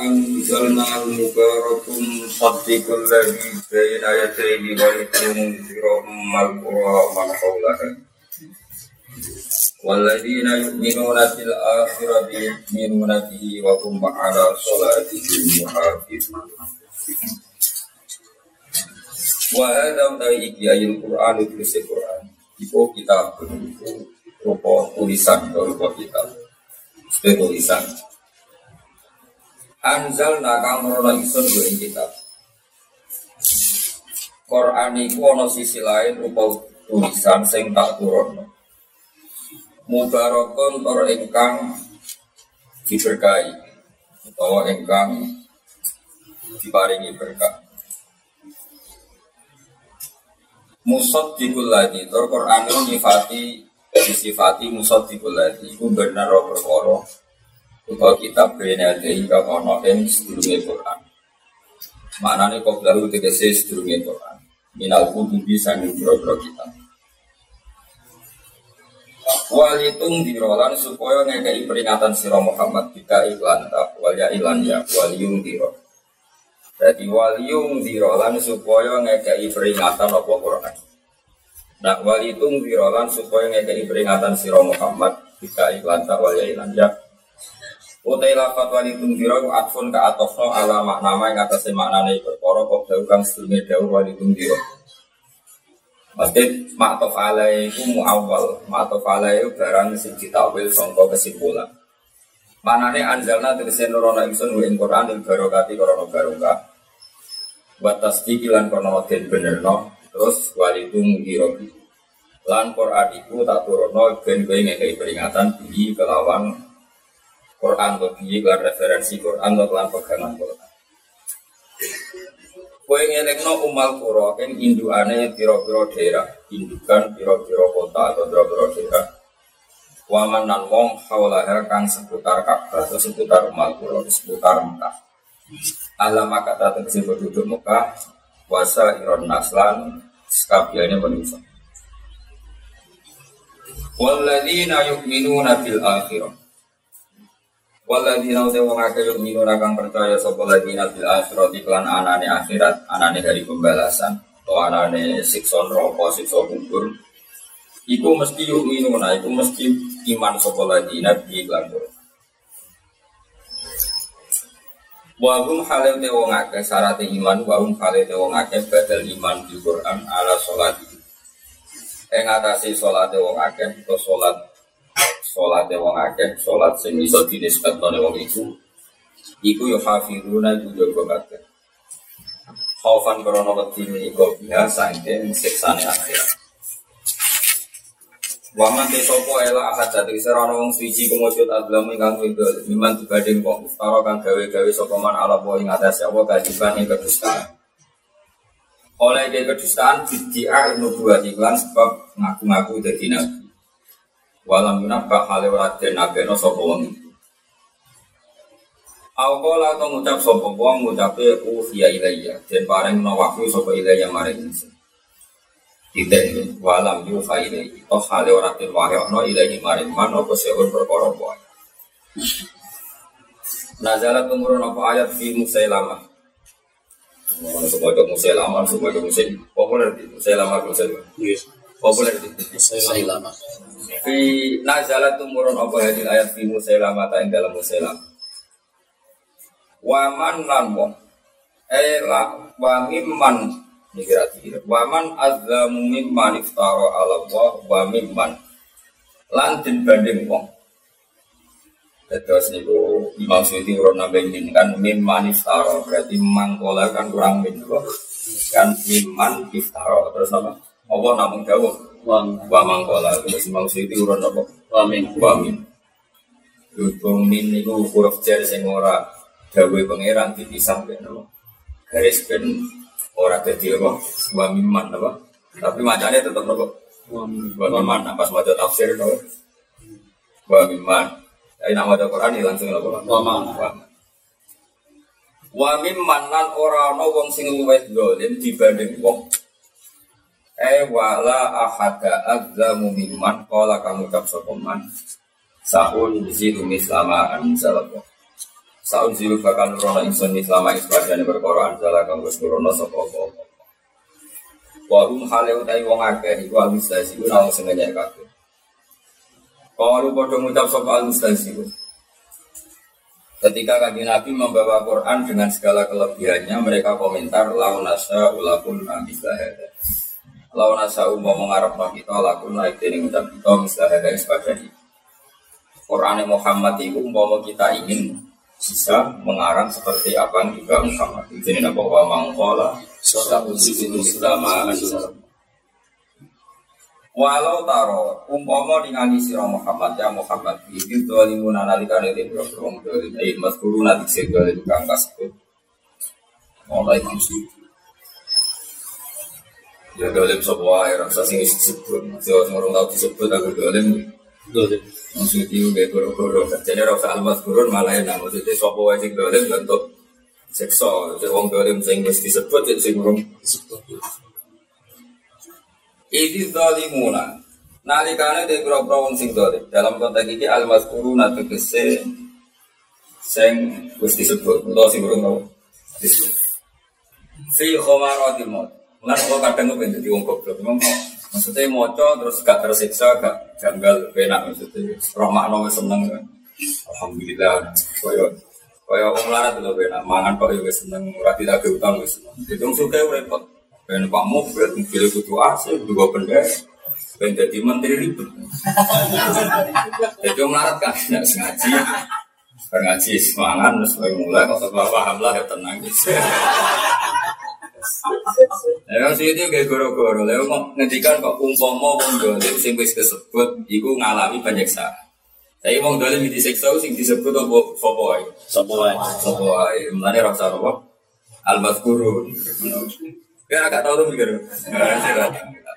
anzalna mubarakum saddiqul ladzi bayna yadayhi wa litunzirum al-qura man hawlaha والذين يؤمنون بالآخرة يؤمنون به وهم على صلاتهم يحافظون وهذا utawi iki ayat Quran itu Quran. Iku kitab rupa tulisan rupa kitab. Sebagai tulisan. Anzal nakang merono isun ing kitab. Quran iku ana sisi lain rupa tulisan sing tak turun. Mubarakun tor ingkang diberkahi utawa ingkang diparingi berkah. Musad lagi, tor Quran itu nyifati disifati musad lagi. Iku benar roh perkara utawa kitab bene ade hingga kono ing sedurunge Quran. Maknane kok lalu tegese sedurunge Quran. Minal kutubi sanging boro kitab. Walitung dirolan supaya ngekei peringatan siro Muhammad kita iklan tak walya ilan ya waliung diro. Jadi waliung dirolan supaya ngekei peringatan apa Quran. Nah walitung dirolan supaya ngekei peringatan siro Muhammad kita iklan tak walya ilan ya Utai lafat wali tungdiro ku atfun ka atofno ala maknama yang atas maknane perkara kok dawu kang sedurunge dawu wali tungdiro. Maksud maktof alai ku muawwal, maktof alai barang sing ditawil sangka kesimpulan. Manane anzalna tegese nurono ingsun ing Quran ing barokati krana barokah. Wa tasdiq lan krana den benerno terus wali tungdiro lan Quran iku tak turono ben kowe ngekei peringatan bi kelawan Quran atau biye kan referensi Quran atau kelan pegangan Quran. Kue ngelekno umal kuro kan induane piro-piro daerah, indukan piro-piro kota atau piro-piro daerah. Waman nan wong hawlaha kang seputar Ka'bah atau seputar umal kuro, seputar Mekah. Allah maka datang ke penduduk Mekah, puasa iron naslan, sekabiannya manusia. Walladzina yu'minuna bil akhirah Waladina utai wong akeh yuk minun akan percaya sopo ladina bil akhirat iklan anane akhirat anane dari pembalasan atau anane sikson rokok sikson kubur. Iku mesti yuk minuna, iku mesti iman sopo ladina bi iklan. Wahum halil te wong akeh syarat iman wahum halil te wong akeh badal iman di Quran ala sholat Ing atase sholat wong akeh atau sholat sholat wong akeh, sholat sing iso dinisbatkan wong iku, iku yo hafiduna iku jaga kabeh. Khaufan krono wedi iku biasa ing siksane akhirat. Waman te sopo ela ahad dadi serana wong suci kemujud adlam ingkang wido miman dibanding wong ustara kang gawe-gawe sapa man ala wa ing atas apa kajiban ing kedustaan. Oleh ke kedustaan bid'ah nubuwah iklan sebab ngaku-ngaku dadi nabi. Walam yunabba hale ora den nabeno sapa wong iku. Awala atau ngucap sapa wong ngucape uhiya ilayya den paring no wahyu sapa ilayya maring ingsun. Tidak walam yuha ilayya toh hale ora den wahyono ilayya maring man apa sehun perkara wae. Nazalat tumurun apa ayat fi Musailamah semua itu Musailamah, semua itu Musail populer di Musailamah, Musailamah. Populer di Musailamah. Fi nazalat tumurun apa hadil ayat fi musailamah ta ing dalam musailam. Waman lan wong. Ela wa mimman. Kira-kira waman azzamu mimman iftara ala Allah wa mimman. Lan din banding wong. Terus niku Imam Suyuti urut nambah ini kan mimman iftara. Berarti mangkola kan kurang min kan mimman iftara. Terus apa? Allah namun jauh wa mangkola. Terus mau siti urun apa? Wa min. Wa min. Dukung min niku huruf jar sing ora gawe pangeran dipisah ben apa garis ben ora dadi apa? Wa mimman apa tapi macamnya tetap apa wa mimman. Pas maca tafsir to wa mimman. Tapi nama Quran langsung apa wa mimman wa mimman lan ora ana wong sing luwih dolim dibanding wong Eh wala ahada azzamu mimman. Kala kamu cap sokoman Sahun zidu mislama anzalabah Saun silu bakal nurono ingsun selama isbadane perkara anjala kang wis nurono sapa apa. Wa hum hale utai wong akeh iku al mustahzi ku nang sing nyek kabeh. Kalau padha ngucap sapa al mustahzi Ketika kaki Nabi membawa Quran dengan segala kelebihannya, mereka komentar launasa ulakun amislahada. Launasa umma mengharap kita lakun naik ini ngucap kita mislahada sebagai Quran Muhammad itu umpama kita ingin bisa mengarang seperti apa yang juga Muhammad. Jadi apa wa mangkola sisi selama Walau taro umpama ningali sira Muhammad ya Muhammad iki dolimun analikane de boro dolim eh mas guru nanti sing dolim kang kasebut. Mulai mangsu. Ya dolim sapa wae rasa sing disebut. Yo ngurung tau disebut aku dolim. Dolim. Maksud itu kayak goro-goro. Jadi rasa almas gurun malah enak. Maksudnya sopo wae sing dolim bentuk sekso. Jadi wong dolim sing disebut jadi sing urung Ini zalimuna. Nalikane de kira-kira wong sing dolim. Dalam konteks ini almas gurun atau kese sing wis disebut. Utawa sing tau disebut. Fi khomaratil maut. Lan kok kadang kepen dadi wong goblok. Memang Maksudnya moco terus gak tersiksa, gak janggal, enak maksudnya. Roh makna seneng kan. Alhamdulillah. Koyo koyo wong larat lho enak mangan kok ya seneng, ora tidak utang wis seneng. Itu suka repot. Ben Pak mobil, mobil kudu AC, dua benda. Ben jadi menteri ribet. Jadi melarat kan, nggak sengaja. Ngaji semangat, mulai kok paham lah ya tenang. Ya sih itu kayak goro-goro. Lalu ngendikan kok umpama wong dolim sing wis disebut iku ngalami penyiksaan. Tapi wong dolim disiksa sing disebut apa sapa wae? Sapa wae? Sapa wae. Mulane ra usah apa? Al-mazkurun. Ya agak tahu tuh mikir.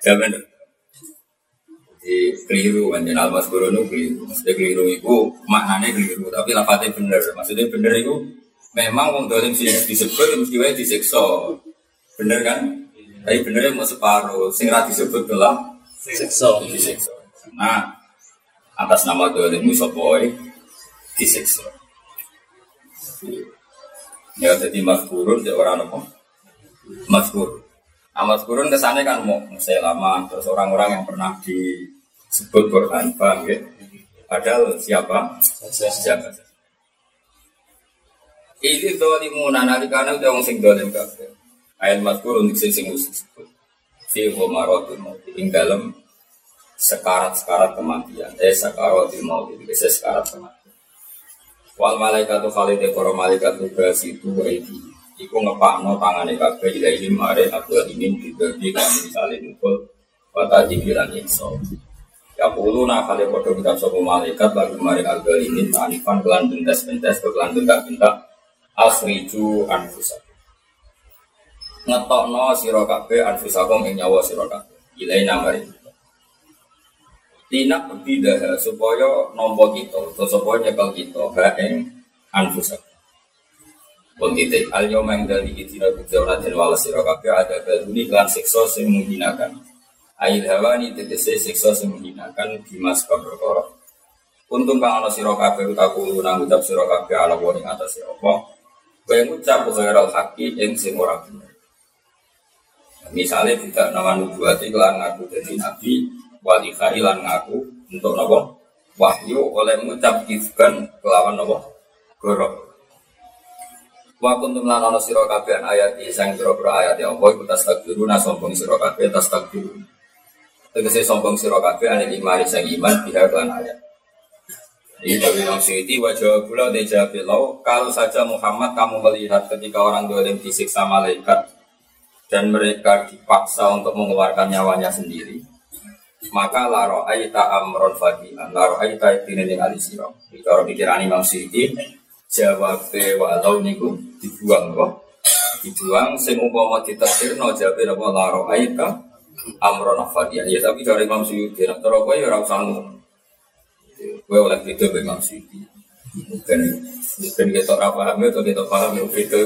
Ya bener. Jadi keliru kan jenal al-mazkurun itu keliru. Maksudnya keliru itu maknanya keliru, tapi lafadznya bener. Maksudnya bener itu memang wong dolim sing disebut mesti wae disiksa. Bener kan? Tapi benernya mau separuh. Sing ra disebut gelah Siksa. disiksa. Nah, atas nama dolim sopoy disiksa. Ya jadi maskurun ya orang apa? Maskur. Nah, maskurun kesannya kan mau lama terus orang-orang yang pernah disebut Quran paham ya? Padahal siapa? Siapa? Ini dolimuna nalikana udah wong sing dolim kabeh. Ayat mazkur untuk sing sing disebut. Fi ghamaratul maut. Ing dalam sekarat-sekarat kematian. Eh sakaratul maut itu bisa sekarat kematian. Wal malaikatu khalide para malaikat tugas itu itu. Iku ngepakno tangane kabeh ini mare aku ingin dibagi kami misalnya mukul Wata dibilang inso Ya puluh nah kali podo kita sopo malaikat Lagu mari agak ini Tanifan kelan bentes-bentes Kelan bentak-bentak Asriju anfusak ngetokno sira kabeh anfusakum ing nyawa sira kabeh. Ilai namari Tinak bidah supaya nompo kita atau supaya nyekel kita ha ing anfusakum. Pun titik al yomeng dari itira bujana dan wala sira kabeh ada baluni kelan siksa sing menghinakan. Ail hawani tegese siksa sing menghinakan bimas perkara. Untung kang ana sira kabeh utaku nang ucap sira kabeh ala wong ing atas apa Kaya ngucap khairal haqi ing sing ora bener Misalnya tidak nama nubuati kelan ngaku jadi nabi, wali khailan ngaku untuk nopo wahyu oleh mengucap kifkan kelawan nopo gorok. Wa kuntum lan ana sira kabeh ayat sang pira-pira ayat ya Allah iku tastakbiruna sombong sira kabeh tastakbirun. Tegese sombong sira kabeh ane imani sang iman biha kelan ayat. Dari Imam Syuuti wajah pula dijawab kalau saja Muhammad kamu melihat ketika orang dolim disiksa malaikat dan mereka dipaksa untuk mengeluarkan nyawanya sendiri. Maka laro aita amron fadian laro aita tinen yang alisiro bicara pikiran Imam Syuuti jawab walau niku dibuang kok dibuang sing umpama ditafsirno jawab apa? Laro aita amron fadian. Ya tapi cara Imam Syuuti nak terus kowe ya ora usah oleh itu Imam Syuuti bukan bukan kita ora paham atau kita paham itu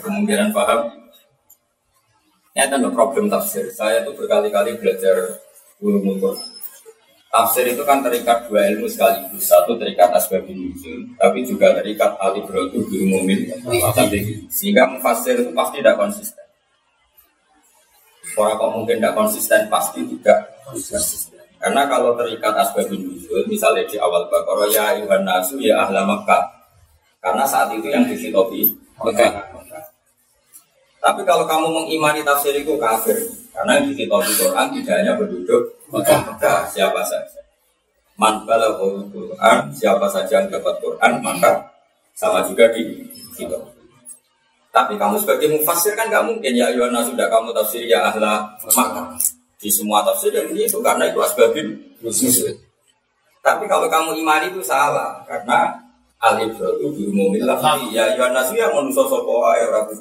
kemungkinan paham ini ada problem tafsir. Saya tuh berkali-kali belajar ulumul Quran. Tafsir itu kan terikat dua ilmu sekaligus. Satu terikat asbab nuzul, tapi juga terikat al-ibratu di umumin. Sehingga mufasir itu pasti tidak konsisten. Orang kok mungkin tidak konsisten, pasti tidak konsisten. Karena kalau terikat asbab nuzul, misalnya di awal Baqarah ya ayuhan nasu ya ahla Makkah. Karena saat itu yang disitopi Mekah. Tapi kalau kamu mengimani tafsir itu kafir, karena yang dikitopi Quran tidak hanya penduduk maka siapa saja. Man balaghul Quran, siapa saja yang dapat Quran, maka sama juga di kita. Tapi kamu sebagai mufasir kan nggak mungkin ya Yohana sudah kamu tafsir ya ahla maka di semua tafsir yang itu karena itu asbabin Tapi kalau kamu imani itu salah karena diumumin lafzi. Ya Yohana yang manusia sopo ayo ragu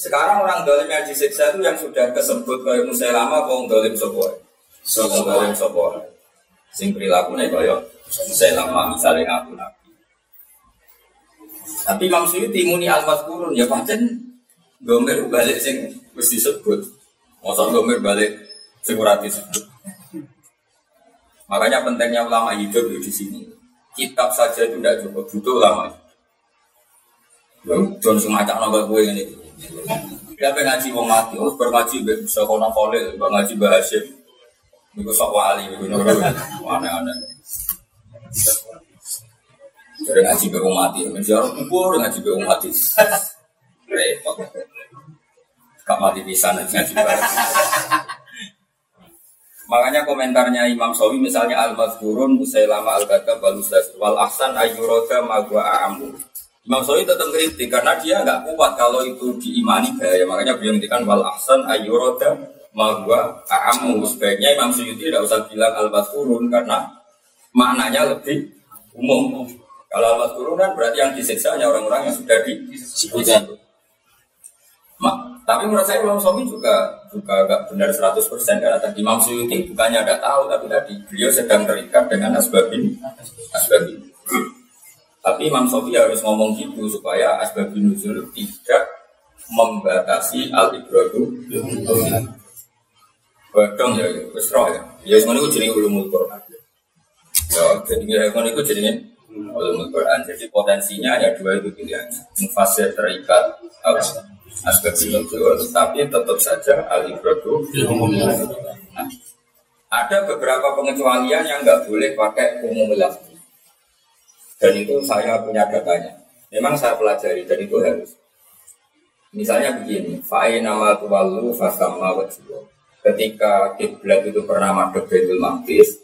Sekarang orang dolim yang disiksa itu yang sudah kesebut kayak lama kong dolim sopo. Sopo dolim sopo. Sing perilaku nih kayak lama misalnya ngaku nabi. Tapi Imam Suyuti muni al kurun ya pancen gomer balik sing mesti disebut. Masa gomer balik sing ora disebut. Makanya pentingnya ulama hidup di sini. Kitab saja itu tidak cukup, butuh ulama. Jangan semacam naga gue ini. Ya pengen ngaji wong mati, harus berngaji bisa kono kole, ngaji bahasa. Niku sok wali, aneh-aneh. Jadi ngaji be wong mati, menjauh kubur ngaji be wong mati. Repot. Kak mati bisa ngaji bareng. Makanya komentarnya Imam Sawi misalnya Al-Mazkurun Musailama Al-Gadab Wal Ahsan Ayyuroda Magwa A'amu Imam Sawi tetap kritik karena dia nggak kuat kalau itu diimani bahaya. Makanya beliau ngendikan wal ahsan ayyuroda mahwa a'amu. Sebaiknya Imam Suyuti tidak usah bilang al turun karena maknanya lebih umum. Kalau al turun kan berarti yang disiksa hanya orang-orang yang sudah disiksa. tapi menurut saya Imam Sawi juga juga agak benar 100% karena tadi Imam Suyuti bukannya ada tahu tapi tadi beliau sedang terikat dengan asbabin asbabin. Tapi Imam Sofi harus ngomong gitu supaya asbab nuzul tidak membatasi al ibradu. Badong ya, wis roh ya. Ya ngono iku jenenge ulumul Quran. Ya, jadi ya ngono iku jenenge ulumul Quran. Jadi potensinya ada dua itu pilihannya. Mufasir terikat asbab nuzul, tapi tetap saja al ibradu. Nah, ada beberapa pengecualian yang nggak boleh pakai umum lafzi. Dan itu saya punya datanya. Memang saya pelajari dan itu harus. Misalnya begini, fa'i nama tuwalu fasama. Ketika kiblat itu pernah madhep Baitul Maqdis,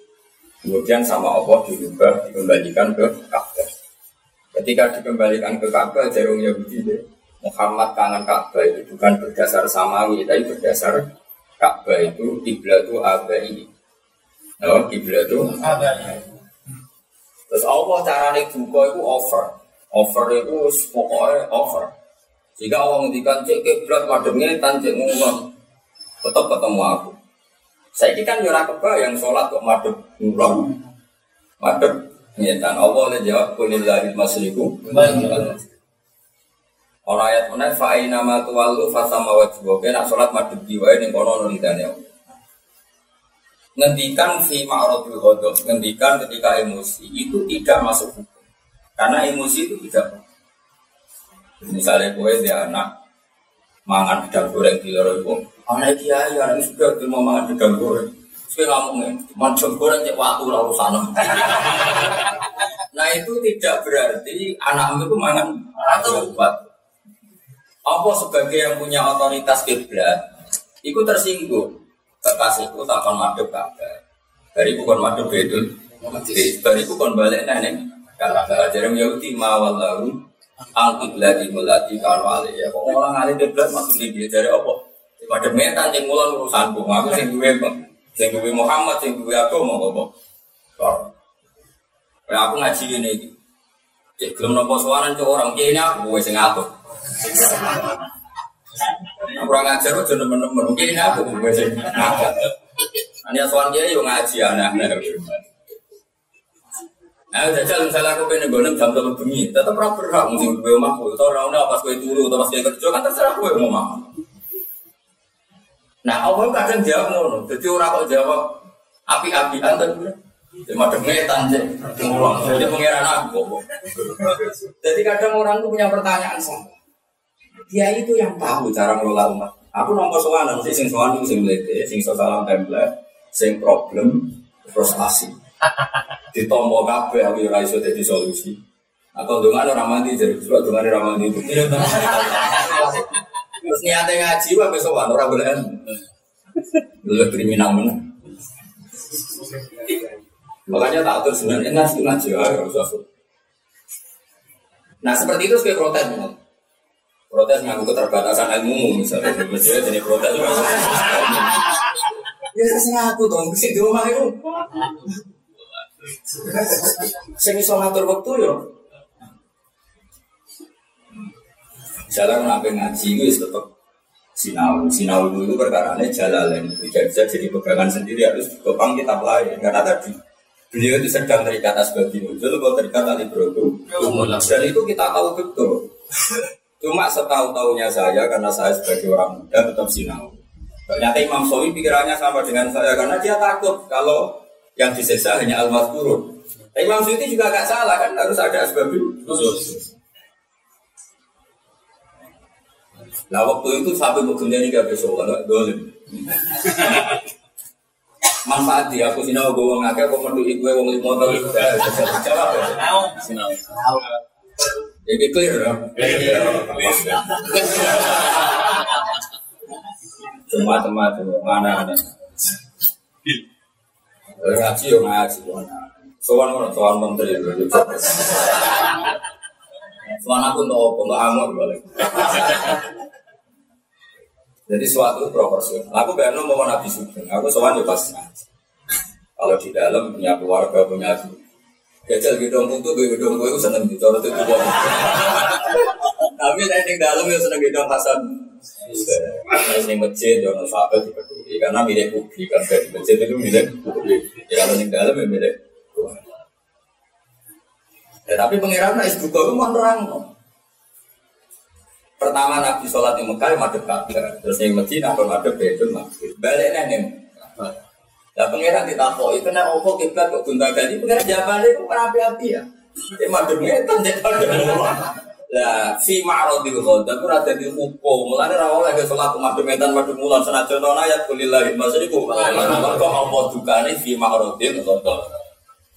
kemudian sama Allah diubah dikembalikan ke Ka'bah. Ketika dikembalikan ke Ka'bah, jarumnya begini, Muhammad kangen Ka'bah itu bukan berdasar samawi, tapi berdasar Ka'bah itu kiblat itu abai. Nah, kiblat itu abai. Terus Allah carane buka itu over. Over itu pokoknya over. Jika Allah ngendikan cek kiblat mademnya tanjek ngomong tetap ketemu aku. Saya ini kan yura yang sholat kok madem ngulon. Madem nyetan Allah le jawab kulillahi masriku. Orang ayat mana fa'ina ma tuwallu fasama wajhu. Oke, nak sholat madem diwae ning kono nulidane ngendikan fi ma'radul ghadab, ngendikan ketika emosi itu tidak masuk hukum. Karena emosi itu tidak Misalnya gue dia anak mangan gedang goreng di luar itu, anak kiai anak sudah mau mangan gedang goreng. Saya ngomongin, mangan goreng cek waktu lalu sana. nah itu tidak berarti anak itu mangan buat. Apa sebagai yang punya otoritas kiblat, itu tersinggung kekasihku takkan madep kabeh. Dari bukan madep itu, dari bukan balik nenek. Kalau ajaran Yahudi mawal lalu angkut lagi melati kalau ale ya. Kok orang ale deblat masuk di dia dari apa? Pada metan yang mulan urusanku, aku sing duwe sing duwe Muhammad, sing duwe aku mau apa? Kayak aku ngaji ini, cek belum nopo suara ke orang ini aku gue sing ngatur. Kurang ngajar aja temen-temen. Mungkin ini aku sih. Asuhan dia yuk ngaji anak-anak. Nah, jajal misalnya aku pengen jam bengi, tetap gue ono pas turu pas kerja kan terserah. Nah, kadang jawab ngono. Jawab api-apian Jadi. Jadi kadang orang tuh punya pertanyaan sama. Dia itu yang tahu cara mengelola umat. Aku nomor soalan sih, sing soalan itu sing melete, sing salam template, sing problem, frustasi. Ditompo kabeh aku ora iso dadi solusi. Atau dengan orang mandi jadi surat dengan orang mandi itu. Terus niatnya ngaji wah besok orang boleh. Lebih kriminal mana? Makanya tak atur sebenarnya ngaji ngaji ya Nah seperti itu sebagai protes Protes ngaku keterbatasan ilmu misalnya, misalnya jadi protes. Ya terserah aku dong, sih di rumah itu. Saya bisa ngatur waktu ya. Jalan nabi ngaji itu tetap sinau. Sinau itu perkara ini jalan tidak bisa jadi pegangan sendiri harus ditopang kitab lain. Karena tadi Beliau itu sedang terikat asbabi nuzul, kalau terikat ali Dan itu kita tahu betul. Cuma setahu-tahunya saya, karena saya sebagai orang muda tetap sinau. Ternyata Imam Sawi pikirannya sama dengan saya, karena dia takut kalau yang disiksa hanya al-mazkurun. Imam Sawi juga agak salah, kan harus ada asbabi nuzul. Nah waktu itu sampai bekerja ini gak besok, kalau dolim manfaat dia aku sinau gue wong akeh kok mendu gue wong limo to jawab ya sinau ini clear ya? Cuma cuma mana ada ngaji yo ngaji sowan mana sowan menteri. Sowan aku untuk apa? Untuk amor balik. Jadi suatu proporsional. Aku bayar mau Nabi Sugeng. Aku sowan ya pas. Kalau di dalam punya keluarga, punya. Jajal gedong itu, gue gedong gue seneng di cara itu gue. Tapi saya di dalam ya seneng gedong Hasan. Nah, ini masjid, jangan sahabat dipeduli. Karena milik publik kan di masjid itu milik publik. Ya kalau di dalam ya milik Ya, tapi pengiran es juga itu mau nerang. Pertama Nabi sholat di Mekah madep Ka'bah, terus yang Medina apa madep Baitul Maqdis. Balik nih Lah pangeran ditakoi, kena opo kiblat kok gunta ganti, pangeran jawaban itu kan api-api ya. Dia madep ngetan, dia madep Lah, si ma'rodil ghadab itu ada di hukum. Mulanya rawol lagi sholat madep ngetan, madep mulan, senajan tahun ayat kulillahi maksudku. Kok apa dukane si ma'rodil ghadab.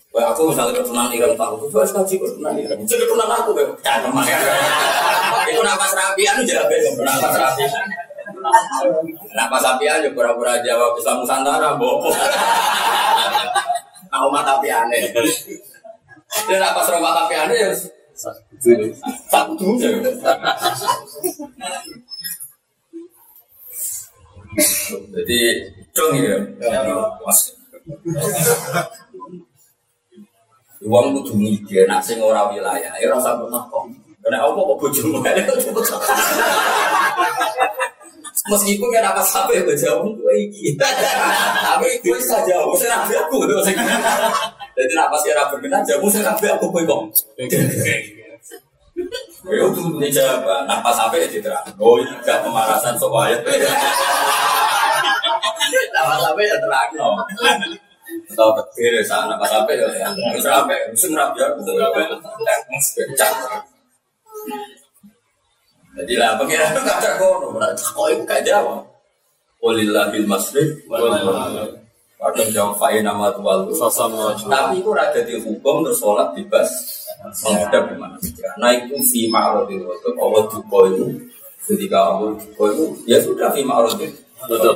Wah aku misalnya ketunan ireng tahu, itu harus kaji ketunan ireng. Jadi ketunan aku, jangan kemarin. Itu napas rapian itu napas rapian. Napas rapian juga pura-pura jawab Islam Nusantara, bobo. Aku mata tapi aneh. Dia napas rumah tapi aneh ya satu. Jadi dong ya, mas. Uang kudu mikir, nak sing ora wilayah, ya rasa pernah kok. Karena apa kok bojomu Meskipun kan apa sampai bojomu gue iki. Tapi gue bisa jauh, saya nabi aku tuh. Jadi apa sih rapi benar jauh, saya nabi aku gue kok. Ya itu ini jawab, nafas sampai ya diterang. Oh ini gak pemanasan soal ayat. Nafas sampai ya terang atau petir ya sana pas sampai ya terus sampai musim rapi ya pecah jadi lah pengiran itu kacau kono kok itu gak jawab Walillahil masrid Kadang jawab fa'in nama tuwal Tapi itu ada di hukum terus sholat bebas. Menghadap di mana Nah itu fi ma'arodil Allah duko itu Ketika Allah duko itu Ya sudah fi ma'arodil Betul.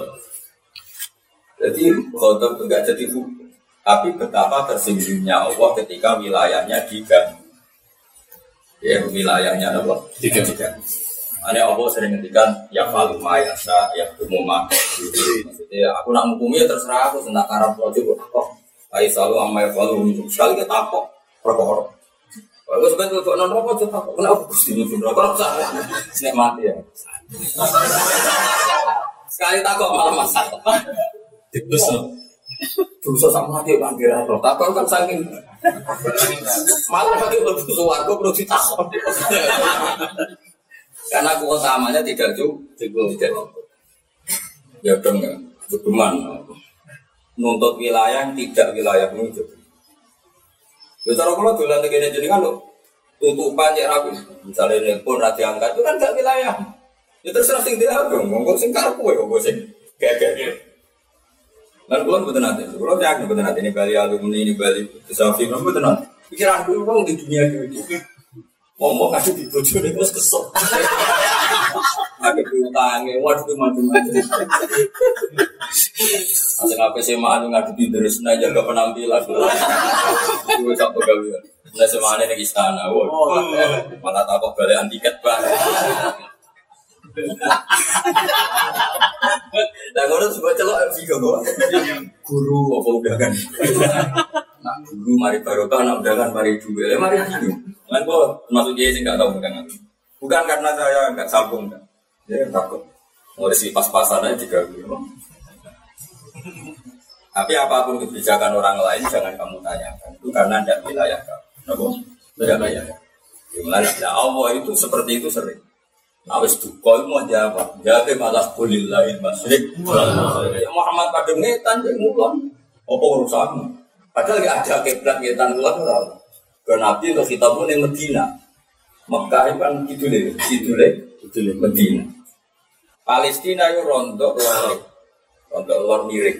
Jadi khotob itu gak jadi hukum. Tapi betapa tersinggungnya Allah ketika wilayahnya diganggu. Ya, wilayahnya apa? Diganggu. Ane Allah sering ngendikan ya falu mayasa ya umuma. Maksudnya aku nak hukumnya terserah aku tentang karab rojo kok. Ayo selalu amai falu sekali kita takok perkara. Kalau sebenarnya untuk non rokok kita takok kenapa gusti itu rokok salah. Snek mati ya. Sekali takok malah masalah. Terus Dosa sama hati panggil roh. Takon kan saking malah bagi lebih suwargo perlu ditakon. Karena keutamaannya tidak cukup. Tidak cukup. Ya dong ya, Buduman nuntut wilayah yang tidak wilayah menuju. Ya cara kalau nanti gini jadi kan lo tutupan ya rapi. Misalnya nelpon rati angkat itu kan gak wilayah. Ya terserah sing dia dong, monggo sing karep kowe kok sing kayak Lan kula mboten nate. Kula yakin mboten nate ini Bali alumni ini Bali Safi mboten nate. Pikiran aku wong di dunia ini. Ngomong ngasih di bojo nek wis kesel. Ada piutange, waduh macam-macam. Asal apa sih mah anu ngadepi terus nah jaga penampilan. Gue tak pegawe. Nah semane ning istana. Wah. Malah takut balik tiket, Pak. Nah, kalau sebuah celok guru apa udah kan? Nah, guru mari barokah, nak udah kan mari juga, ya mari gitu. Kan kok masuk dia sih nggak tahu kan? Bukan karena saya nggak sambung kan? Ya takut. Mau si pas-pasan aja juga gitu. Tapi apa pun kebijakan orang lain jangan kamu tanyakan. Itu karena tidak wilayah kamu. Tidak wilayah. Gimana? Allah itu seperti itu sering. Awes duka mau jawab, jawab malah kulillahi masrik. Ya Muhammad pada ngetan yang mulon, apa urusanmu? Padahal gak ada keblat ngetan mulon ora. Ke Nabi untuk kita pun yang Medina, Mekah itu kan gitu deh, gitu deh, gitu deh Medina. Palestina itu rontok luar, rontok luar miring.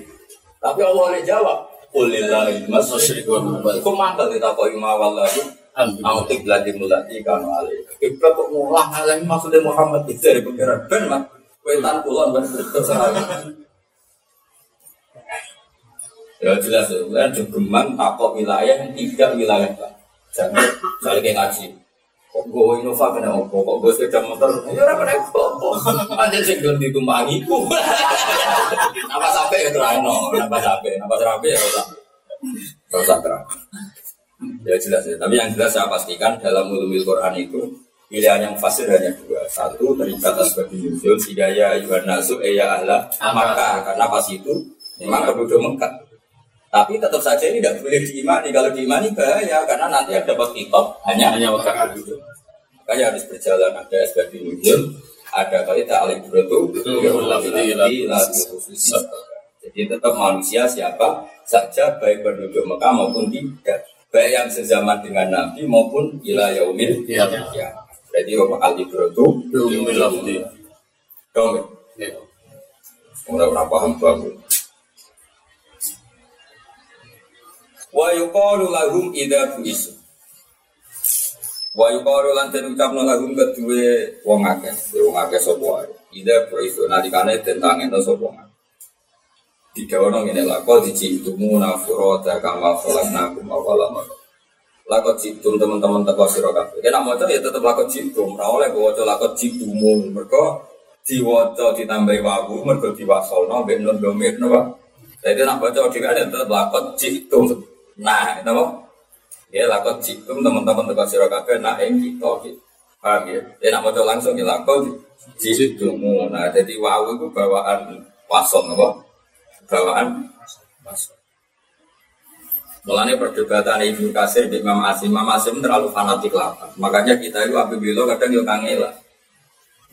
Tapi Allah jawab, kulillahi masrik. Kok mantel ditakoki mawal lagi? Aku kiblat dimulati kamu alih. Kiblat kok alih maksudnya Muhammad itu dari pengiran ben mah. Wetan kulon ben terserah. Ya jelas ya, kan jogeman takok wilayah yang tidak wilayah kan. Jangan kayak ngaji. Kok gue Innova kena opo, kok gue sepeda motor, ya orang kena opo. Ada sing gelem ditumpangi ku. Napa sampai ya terano, napa sampai, napa sampai ya ora. Ora terang. Ya jelas ya. Tapi yang jelas saya pastikan dalam ulumil Quran itu pilihan yang fasir hanya dua. Satu terikat sebagai nuzul hidayah ayuhan nasu eya ahla maka karena pas itu memang penduduk Mekah. Tapi tetap saja ini tidak boleh diimani. Kalau diimani bahaya karena nanti yang dapat kitab hanya hanya Mekah penduduk. Makanya harus berjalan ada sebagai nuzul, ada kali ta'alim berutu, jadi tetap manusia siapa saja baik penduduk Mekah maupun tidak baik yang sezaman dengan Nabi maupun ila yaumil ya. ya. Berarti roh al itu yaumil lafzi. Dong. Ya. Ora ora paham bagus. Wa yuqalu lahum idza buisu. Wa yuqalu lan den lahum kedue wong akeh, wong akeh sapa wae. Idza buisu nalikane tentang ento sapa wae. Didawono ngene lah kok dicitumu nafurata kama khalaqnakum awwala Lakot jitum teman-teman teko sira kabeh. Nek mau ya tetep lakot jitum, ora oleh waca lakot jitumu. Mergo diwaca ditambahi wawu mergo diwasolno mbek nun domir napa. Jadi nak baca dhewe ada tetep lakot jitum. Nah, napa? Ya lakot jitum teman-teman teko sira kabeh nak ing kita gitu. Paham ya? Ya nak maca langsung ya lakot jitumu. Nah, jadi wawu itu bawaan wasol napa? bawaan masuk. Mulanya perdebatan Ibnu Kasir di Imam Asim, Imam Asim terlalu fanatik lah. Makanya kita itu apabila kadang yo kangela.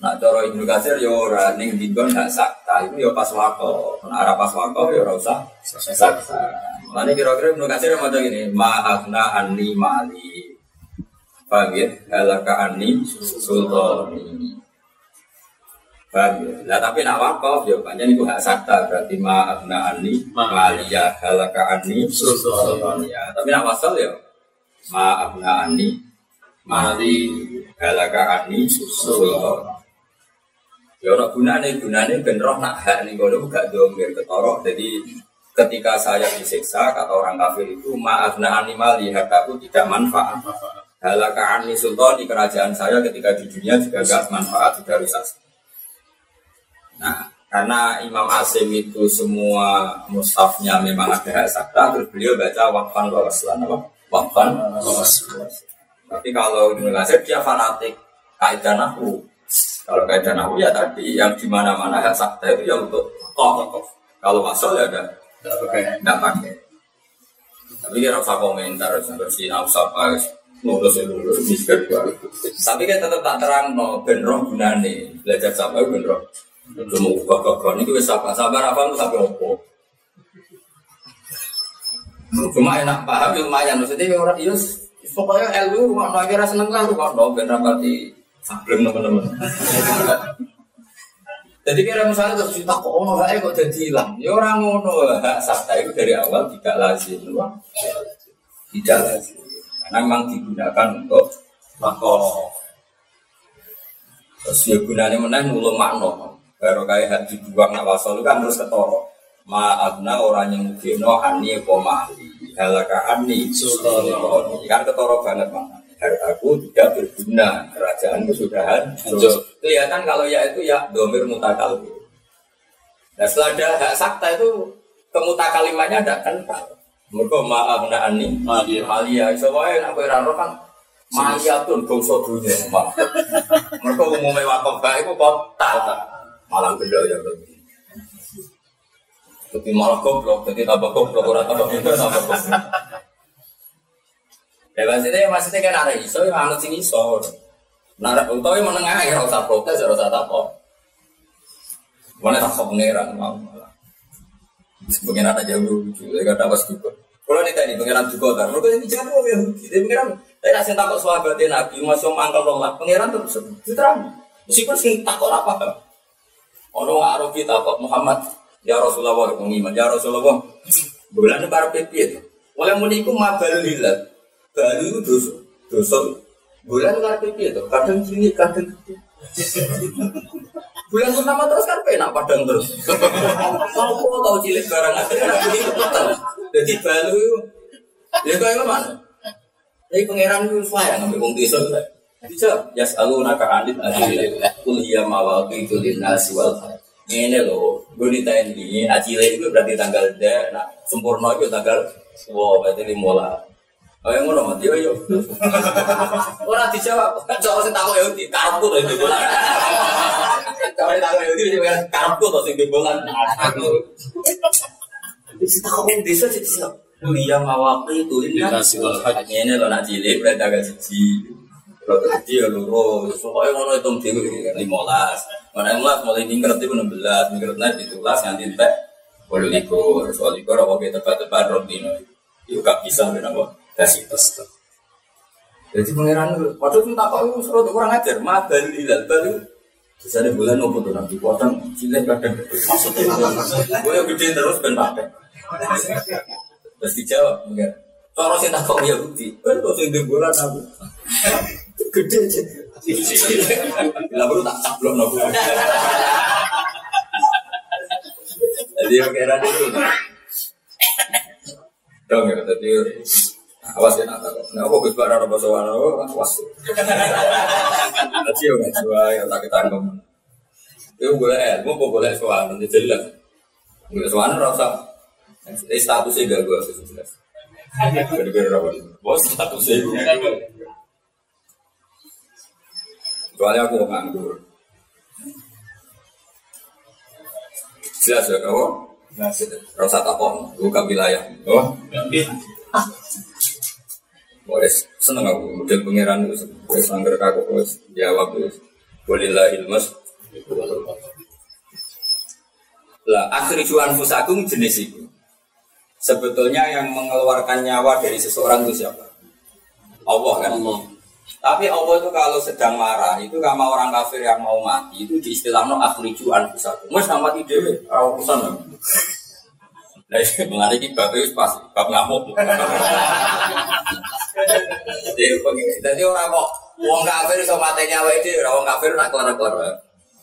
Nak cara Ibnu Kasir yo ora ning dinggon gak sakta, itu yo pas wako. Nah, arah pas wako yo ora usah sakta. Mulanya kira-kira Ibnu Kasir mau gini, ma'afna anni mali. Paham ya? Anni sultani. Paham ya? Nah tapi nak wakaf ya banyak itu hak sakta berarti ma'abna ani maliyah halaka ani ya. Tapi nak wasal ya ma'abna ani mali halaka ani sultan. Ya ora gunane gunane ben roh nak hak ning kono gak domir ketorok. Jadi ketika saya disiksa kata orang kafir itu ma'abna ani mali hakaku tidak manfaat. Halaka ani sultan di kerajaan saya ketika di dunia juga gak manfaat tidak rusak. Nah, karena Imam Asim itu semua mushafnya memang ada hak sakta, terus beliau baca wakfan wawaslan apa? Wakfan wawaslan. Tapi kalau Indonesia dia fanatik kaidah nahu. Kalau kaidah nahu ya tadi yang di mana-mana hak sakta itu ya untuk tokoh. Kalau masuk ya ada tidak pakai. Tapi dia rasa komentar seperti nafsa pas lulus lulus miskin Tapi kan tetap tak terang no benro gunane. Belajar sampai benro Cuma gagah ini wis sabar sabar apa sampai opo. Cuma enak paham ya lumayan. Maksudnya ya orang iya pokoknya LU rumah no kira seneng lah rumah no ben rapati sableng teman-teman. Jadi kira misalnya terus cerita kok ono gak kok jadi hilang. Ya orang ngono hak sakta itu dari awal tidak lazim, tidak lazim. Karena memang digunakan untuk makhluk. Terus ya gunanya menang mulu makno. Baru kayak hati dibuang nak wasol kan terus ketoro. Maafna orang yang mugino ani komali. Halaka ani sultani. Kan ketoro banget mana. Hartaku tidak berguna. Kerajaan kesudahan. Kelihatan kalau ya itu ya domir mutakal. Nah setelah ada hak sakta itu kemutakalimannya ada kental. Mereka maafna ani. Malia. Soalnya nak berano kan Mahiyatun bangsa dunia. Mereka umumnya wakaf baik itu kota malah beda ya lebih. Tapi malah goblok, jadi tambah goblok, orang tambah pintar, tambah goblok. Ya maksudnya, maksudnya kan ada iso, yang anut sini iso. Nah, utawa yang menengah ya, rasa protes, rasa apa. Mana tak kau pengeran, mau malah. Pengeran aja lucu, ya gak dapat juga. Kalau nih tadi pengeran juga kan, mereka yang dijawab ya, jadi pengeran. Tapi nasi takut sahabatnya Nabi, masuk mangkal nolak, pengeran terus diterang. Meskipun sing takut apa, Ono ngaruh kita kok Muhammad ya Rasulullah mengiman ya Rasulullah bulan para pipi itu. Oleh muniku mabal Baru itu dosa. Dosa bulan para pipi itu. Kadang cilik kadang gede. Bulan pertama terus kan penak padang terus. Kau tahu cilik barang akhirnya nabi itu betul. Jadi balu ya kayak mana? Jadi pangeran itu sayang ngambil wong desa bisa yas alu naka anit adil kul iya mawaki itu nasi wal ini loh gue ini acile itu berarti tanggal deh nah sempurna itu tanggal wow berarti lima Oh yang ngono mati yo. Ora dijawab. Coba sing takok ya di karepku to iki bolan. Coba takok ya di karepku to sing bolan. Aku. Wis takok wong desa sih bisa. Kuliah mawaki itu ini Ini lo nak cilik berarti tanggal siji. Jadi ya loro, pokoknya ngono itu dewi lima belas. Mana yang mulai minggat itu enam belas, minggat naik itu belas yang tintek. Boleh likur, soal likur apa kita tepat-tepat no. Itu gak bisa kenapa? Kasih tes. Jadi pangeran waktu itu tak tahu suruh kurang ajar, mah hilal baru bisa ada bulan nopo tuh nanti potong cilik kadang maksudnya gue yang gede terus ben pakai. Terus dijawab enggak kalau saya tak kok ya bukti kan kalau saya bulan aku Gede aja. Bila baru tak caplok nopo. Jadi kira itu. Dong ya, tadi awas ya nak takut. Nah, aku gus barang apa soal awas. Tadi nggak jual yang tak ketangkep. Itu boleh, mau boleh soal nanti jelas. Boleh soal rasa. Statusnya gak gue jelas. Bener-bener apa? Bos statusnya Kecuali aku nganggur. Jelas ya kamu? Rasa takon, buka wilayah. Oh, boleh seneng aku. Model pangeran itu wes angker kaku wes jawab wes. Bolehlah ilmus lah akhir juan fusakum jenis itu. Sebetulnya yang mengeluarkan nyawa dari seseorang itu siapa? Allah kan? Allah. Tapi Allah itu kalau sedang marah, itu sama orang kafir yang mau mati, itu di istilah no akhriju anfusakum. Mas nama mati dewe, ora urusan. Ini mengenai bab itu pas, bab ngamuk. Jadi, orang kok wong kafir iso mati nyawa itu, orang kafir nak kelar-kelar.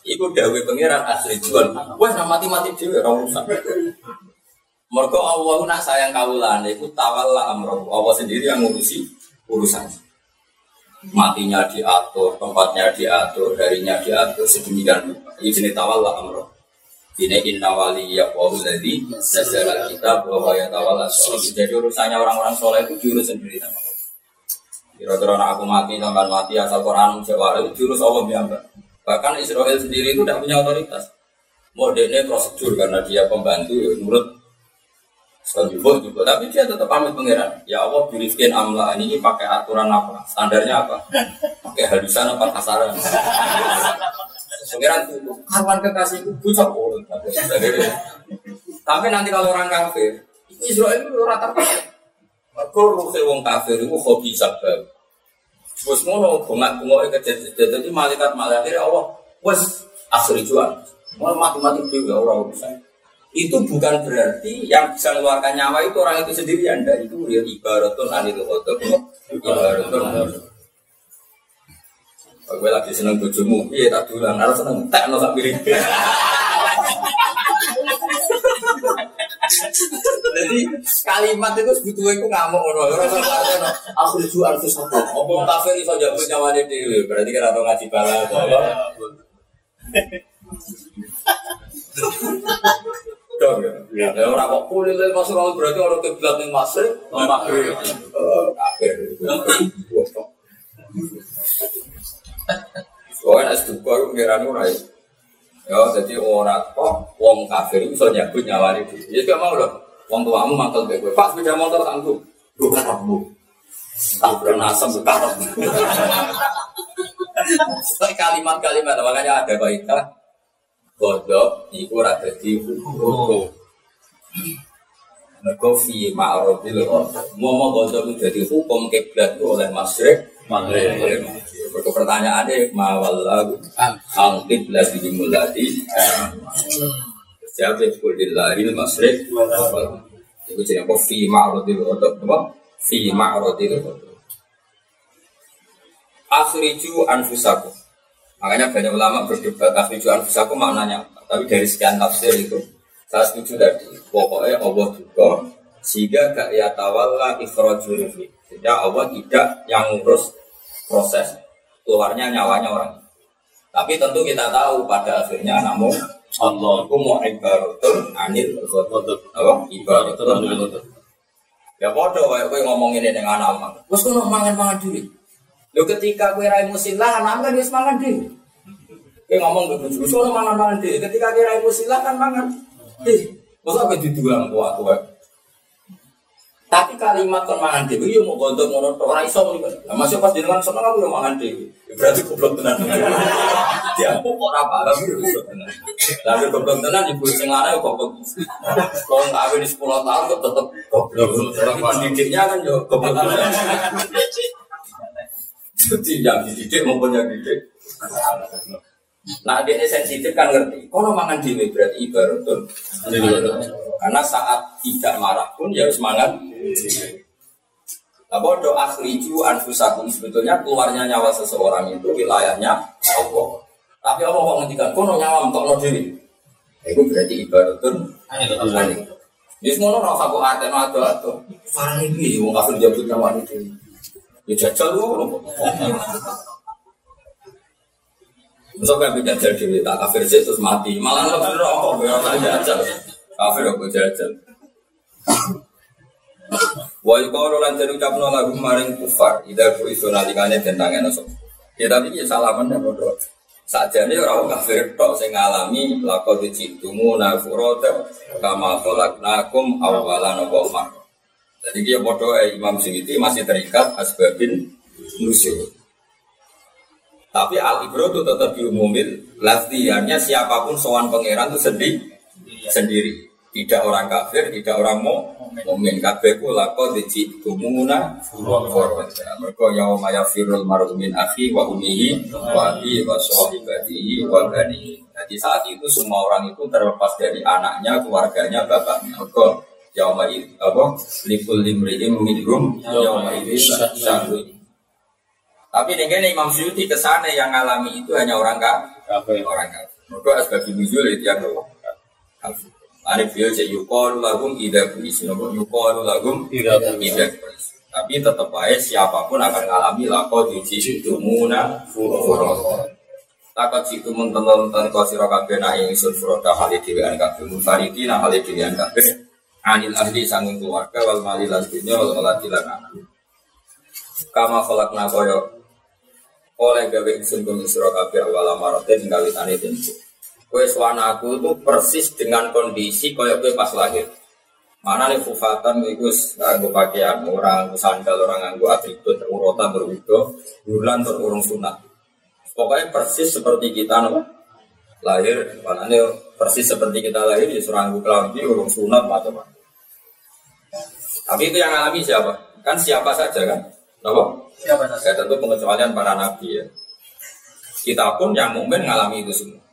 Iku dawe pangeran asli jual. Wes mati-mati dewe, ora urusan. Mergo Allah nak sayang kawulan, itu tawalla amroh. Allah sendiri yang ngurusi urusan matinya diatur, tempatnya diatur, harinya diatur, sedemikian rupa. Jenis tawal lah amroh. Ini inna wali ya wahu jadi sejarah kita bahwa ya tawal Jadi urusannya orang-orang soleh itu jurus sendiri sama Kira-kira aku mati, tambah mati, asal Quran Jawa jurus Allah biamba. Bahkan Israel sendiri itu tidak punya otoritas. Modelnya prosedur karena dia pembantu, ya, menurut juga juga, tapi dia tetap pamit pangeran. Ya Allah, birifkin amla ini pakai aturan apa? Standarnya apa? Pakai halusan apa kasaran? Pangeran itu karuan kekasihku bucok Tapi nanti kalau orang kafir, Israel itu rata rata. Kau ruhe wong kafir itu hobi. Bos ngono bengak bengok kejadian jadi malaikat malaikat Allah. Wes asli jual. Mau mati mati juga orang bisa. Itu bukan berarti yang bisa mengeluarkan nyawa itu orang itu sendiri anda itu ya ibaratun anil khotob ibaratun Gue lagi seneng bojomu, iya tak dulang, harus seneng tak no sak piring. Jadi kalimat itu sebetulnya itu ngamuk ngono. Ora usah no. Aku lucu harus satu. Apa kafir iso jago nyawane dhewe. Berarti kira tau ngaji bala apa. Dong ya. Ya ora kok kulit masuk berarti orang kiblat ning masjid, maghrib. Kafir. Soalnya es pengiran ora ya. Jadi orang kok wong kafir itu nyebut nyawani itu. Ya gak mau loh. Wong tuamu mantel gue. Pak sepeda motor tangguh. Gue karepmu. Tak pernah karepmu. kalimat-kalimat makanya ada baikah godok iku ora dadi hukum. Mergo fi ma'rufil Mau mau godok jadi hukum kiblat oleh masyrik Maghrib. Berikut pertanyaannya mawallahu ang kiblat di mulati. Siapa yang kulillahil masrik Itu jadi apa? Fi ma'rodil kodok Apa? Fi ma'rodil kodok Akhriju anfusaku Makanya banyak ulama berdebat Akhriju anfusaku maknanya Tapi dari sekian tafsir itu Saya setuju tadi Pokoknya Allah juga Sehingga gak ya tawalla ikhrajul Sehingga Allah tidak yang ngurus proses. Keluarnya nyawanya orang. Tapi tentu kita tahu pada akhirnya namun Allah itu mau ibaratun anil apa ibaratun anil ya bodoh kayak gue ngomongin ini dengan anak terus gue mangan mangan dulu lo ketika gue rai musilah anak kan dia semangat dulu gue ngomong ke bujuk gue mangan mangan dulu ketika gue rai musilah kan mangan dulu masa gue didulang kuat kuat tapi kalimat kon mangan dhewe yo mau gondok ngono tok ora iso muni. Lah masih pas jenengan seneng aku yo mangan dhewe. Berarti goblok tenan. Dia kok ora paham yo goblok tenan. Lah goblok tenan ibu sing lanang yo goblok. Wong kawin 10 tahun kok tetep goblok. Kan yo goblok tenan. Jadi yang dididik maupun yang dididik. Nah dia sensitif kan ngerti. Kalau mangan dhewe berarti ibaratun. Karena saat tidak marah pun ya harus mangan. Nah bodoh akhriju anfusakum sebetulnya keluarnya nyawa seseorang itu wilayahnya Allah. Tapi Allah mau ngendikan kono nyawa untuk no diri. Itu berarti ibaratun. Ini semua orang aku ada no ada ada. Farang ini mau kafir jabut nyawa itu. Ya jajal lu. Masa kayak jajal diri tak kafir sih terus mati. Malah lebih rokok ya tak jajal. Kafir aku jajal. Wa yuqalu lan den ucapno lagu maring kufar ida ku iso nalikane den tangen Ya tapi ya salaman ya bodoh. Sajane ora wong kafir tok sing ngalami laqad jitumu nafurata kama khalaqnakum awalan wa Jadi dia bodoh eh, Imam Suyuti masih terikat asbabin nusyur. Tapi al ibro itu tetap diumumin. Latihannya siapa pun sowan pangeran itu sendiri, sendiri. Tidak orang kafir, tidak orang mau mumin kabeh ku lako dici tumuna forward. Mereka yaum firul maru min akhi wa umihi wa abi wa sahibatihi wa bani. Jadi saat itu semua orang itu terlepas dari anaknya, keluarganya, bapaknya. Mereka yaum apa likul limriim minhum yaum itu syahri tapi dengan Imam Syuuti ke sana yang ngalami itu hanya orang kafir. Orang kafir. Mereka asbab nuzul itu yang kafir. Ada beliau cek yukol lagum ida kuis, yukol lagum ida kuis. Tapi tetap baik siapa pun akan mengalami lako diuji muna furota. Takut situ mentonton kau siro kabeh na yang isun furota hali dewan kabeh munfariti na hali dewan kabeh. Anil ahli sanging keluarga wal mali lan dunya wal malati lan anak. Kama kolak nakoyo oleh gawe ingsun bumi sira kabeh awal tinggal tani tentu. Kue suana aku itu persis dengan kondisi kaya kue pas lahir. Mana nih kufatan itu nganggo pakaian orang sandal orang nganggo atribut urota berwudo bulan berurung sunat. Pokoknya persis seperti kita no. lahir makanya persis seperti kita lahir di seranggu kelambi urung sunat macam apa tapi itu yang alami siapa kan siapa saja kan apa siapa saja tentu pengecualian para nabi ya. Kita pun yang mungkin mengalami itu semua.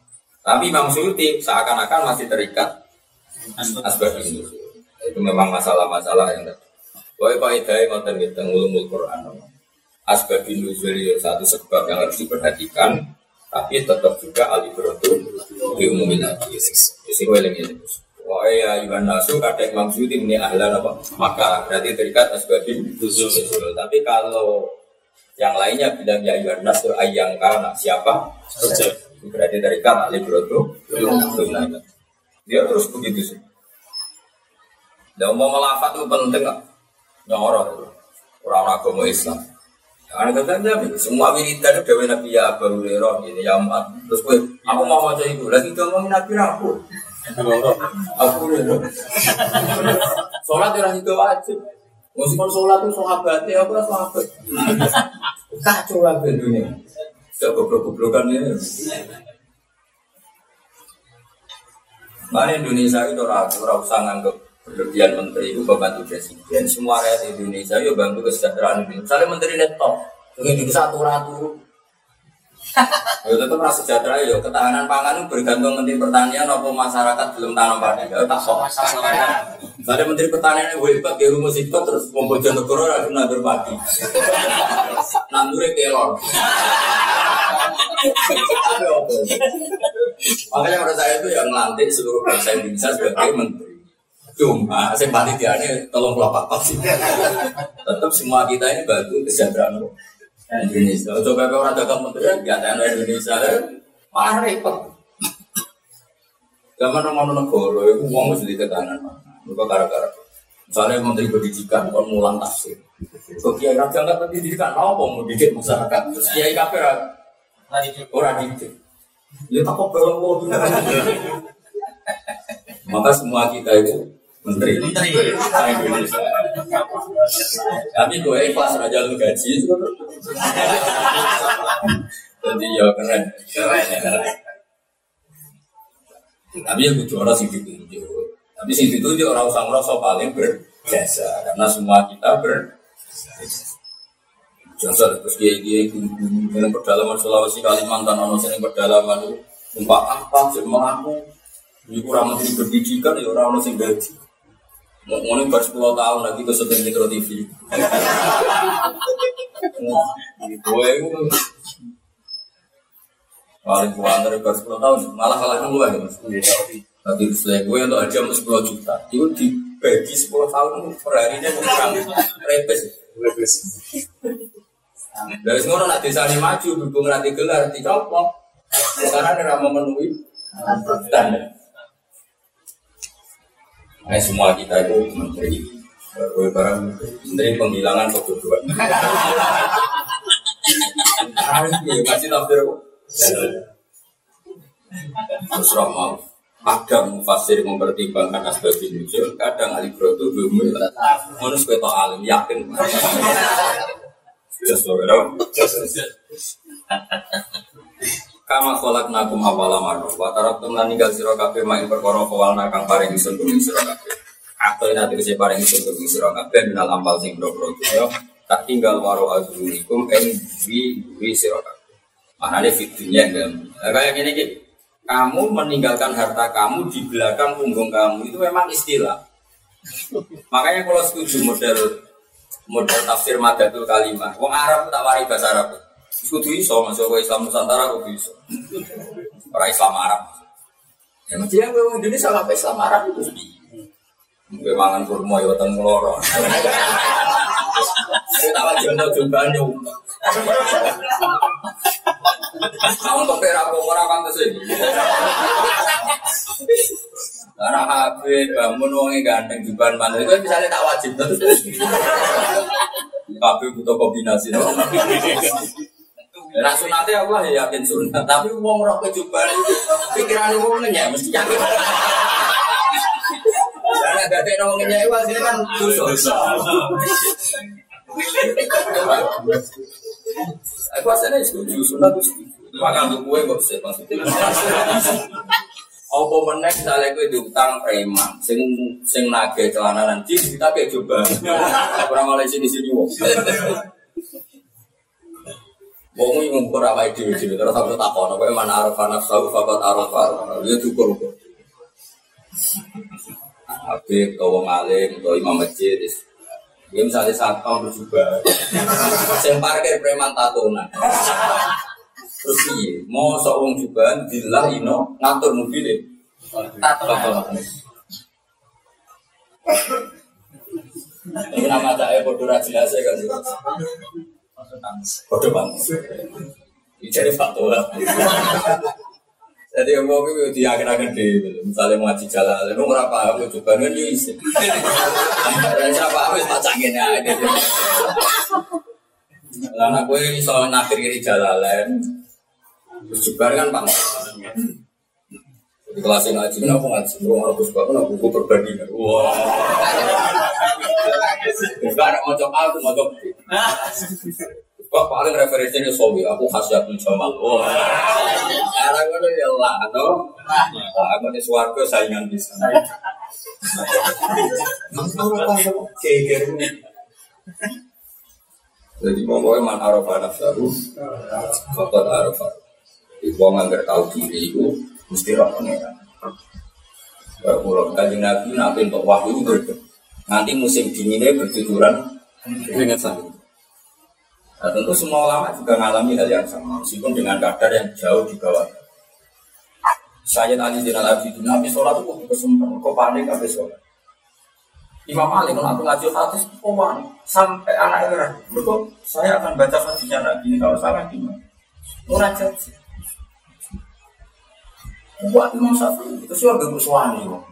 Tapi Imam Suyuti seakan-akan masih terikat asbab. ini. Itu memang masalah-masalah yang Pokoknya kalau idai ngoten kita ngulumul Quran. Asbab nuzul satu sebab yang harus diperhatikan tapi tetap juga alibrotu diumumin lagi. Jadi gue lagi Wah ya Iwan Nasu kadang Imam Suyuti ini ahlan apa? Maka berarti terikat asbabin nuzul. Tapi kalau yang lainnya bilang ya Iwan Nasu ayang karena siapa? Berarti terikat alibrotu Dia terus begitu sih. Dan mau melafat itu penting nggak? Nyorot orang agama Islam. Karena katanya semua wiridan itu dewi Nabi ya Abu Hurairah ini ya Mat. Terus gue, aku mau baca itu lagi ngomongin Nabi aku. Aku Hurairah. Sholat orang itu wajib. Meskipun sholat itu sahabatnya aku sahabat. Kacau lah dunia. Sudah goblok-goblokan ini. Mana Indonesia itu ragu, ragu sangat nganggep berlebihan menteri itu membantu presiden semua rakyat Indonesia yuk bantu kesejahteraan ini misalnya menteri ini di satu ratu ya tetap rasa sejahtera ya. Ketahanan pangan bergantung menteri pertanian apa masyarakat belum tanam padi ya tak sok. Misalnya menteri pertanian yang hebat ya rumus itu terus mau negara harus nandur padi. Nandurnya kelor. Makanya menurut saya itu yang melantik seluruh bangsa Indonesia sebagai menteri. Cuma saya panitia ini tolong kelapa sih. Tetap semua kita ini bantu kesejahteraan Indonesia. Coba kalau orang dagang menteri ya Indonesia malah repot. Zaman orang negara itu uang mesti ditekankan. Mereka gara-gara misalnya menteri pendidikan kon mulang tafsir. Kok kiai raja nggak pendidikan apa mau didik masyarakat? Terus kiai kafir orang didik. Ya tak kok belum Maka semua kita itu menteri. Menteri. Indonesia. Tapi gue ikhlas aja lu gaji. Jadi ya keren. Keren tapi ya gue orang sih ditunjuk. Tapi sih ditunjuk orang usah ngerasa paling berjasa. Karena semua kita ber jasa. Terus dia dia dengan pedalaman Sulawesi Kalimantan ono sering pedalaman itu umpak apa sih mengaku ini kurang menteri pendidikan ya orang orang sing gaji Mau ngomongin baru 10 tahun lagi ke syuting Metro TV. Gue itu paling kuat dari baru 10 tahun, malah kalah kan gue ya mas. Tadi setelah gue untuk aja 10 juta, itu dibagi 10 tahun per harinya kurang repes. Repes. Dari semua nak desa ini maju, berhubung nanti gelar, dicopot. Karena memenuhi standar. Nah, semua kita itu menteri. Gue barang menteri penghilangan kebodohan. Masih tafsir kok. Terus mau kadang mufasir mempertimbangkan asbab nuzul, kadang ahli itu belum Menurut sebagai alim yakin. Just Kama kolak nakum awala marro Wa tarab teman ninggal siro kafe Main perkara kawal nakang paring isun kuming siro kafe Atau ini nanti kesi paring isun kuming siro Minal ampal sing bro bro Tak tinggal waro azunikum En bi bi siro kafe Mana ini fitnya nah, Kayak gini gitu kamu meninggalkan harta kamu di belakang punggung kamu itu memang istilah. Makanya kalau setuju model model tafsir madatul kalimah, wong Arab tak wari bahasa Arab. Kudu iso masuk ke Islam Nusantara kudu iso. Orang Islam Arab. Ya mesti yang gue Indonesia apa Islam Arab itu sedih. Gue mangan kurma ya weteng loro. Saya tak wajib untuk jumbanyu. Kamu untuk perak orang kan sih. Karena HP bangun uangnya ganteng jumban mana itu misalnya tak wajib terus. HP butuh kombinasi. Nah sunatnya Allah ya yakin sunat, tapi uang roh kejuban pikiran uang ya mesti yakin. Karena gak ada ngomongnya itu hasilnya kan dosa. Aku asalnya setuju sunat itu setuju. Makan tuh kue kok sih maksudnya. Apa meneh misalnya kue diutang preman, sing sing nage celana nanti kita kayak coba. Kurang malah sini sini wong. Wong iki ngumpul apa dhewe dhewe terus aku takon kowe mana araf nafsu faqat arafa. Ya kok. Habib, atau wong alim, atau imam masjid, ya misalnya saat kamu berjubah, saya parkir preman tatonan. Terus iya, mau seorang juga dilah ino ngatur mobil tatonan. Ini nama saya bodoh ya kan Banget. Ini jadi fatwa. Jadi yang mau itu dia akan di misalnya mau ngaji jalan, lalu nggak paham itu juga kan bisa. Dan siapa harus pacangin ya ini. Lalu gue soal nakir kiri jalan, juga kan bang. Di kelas ngaji, kenapa ngaji? Gue nggak harus bapak, nggak buku perbandingan. Wah. Bukan mau coba aku mau coba. Wah paling referensinya Sobi, aku khasiatul Jamal. Wah, karena gue ya lah, no. Aku di suarga saingan bisa. Jadi pokoknya man arafah nafsahu, fakot arafah. Ibu ngangger tahu diri itu mesti roh pengeran. Kalau kajian nabi nabi untuk wahyu itu nanti musim dinginnya bertujuran ingat saya. Nah, tentu semua ulama juga mengalami hal yang sama, meskipun dengan kadar yang jauh di bawah. Saya tadi di dalam itu Nabi sholat itu kok kesempatan, kok panik habis sholat. Imam Malik kalau aku ngaji hadis, kok panik sampai anak era. Betul, saya akan baca hadisnya lagi ini kalau salah gimana? Murah sih. Buat Imam Syafi'i itu sih agak bersuani kok.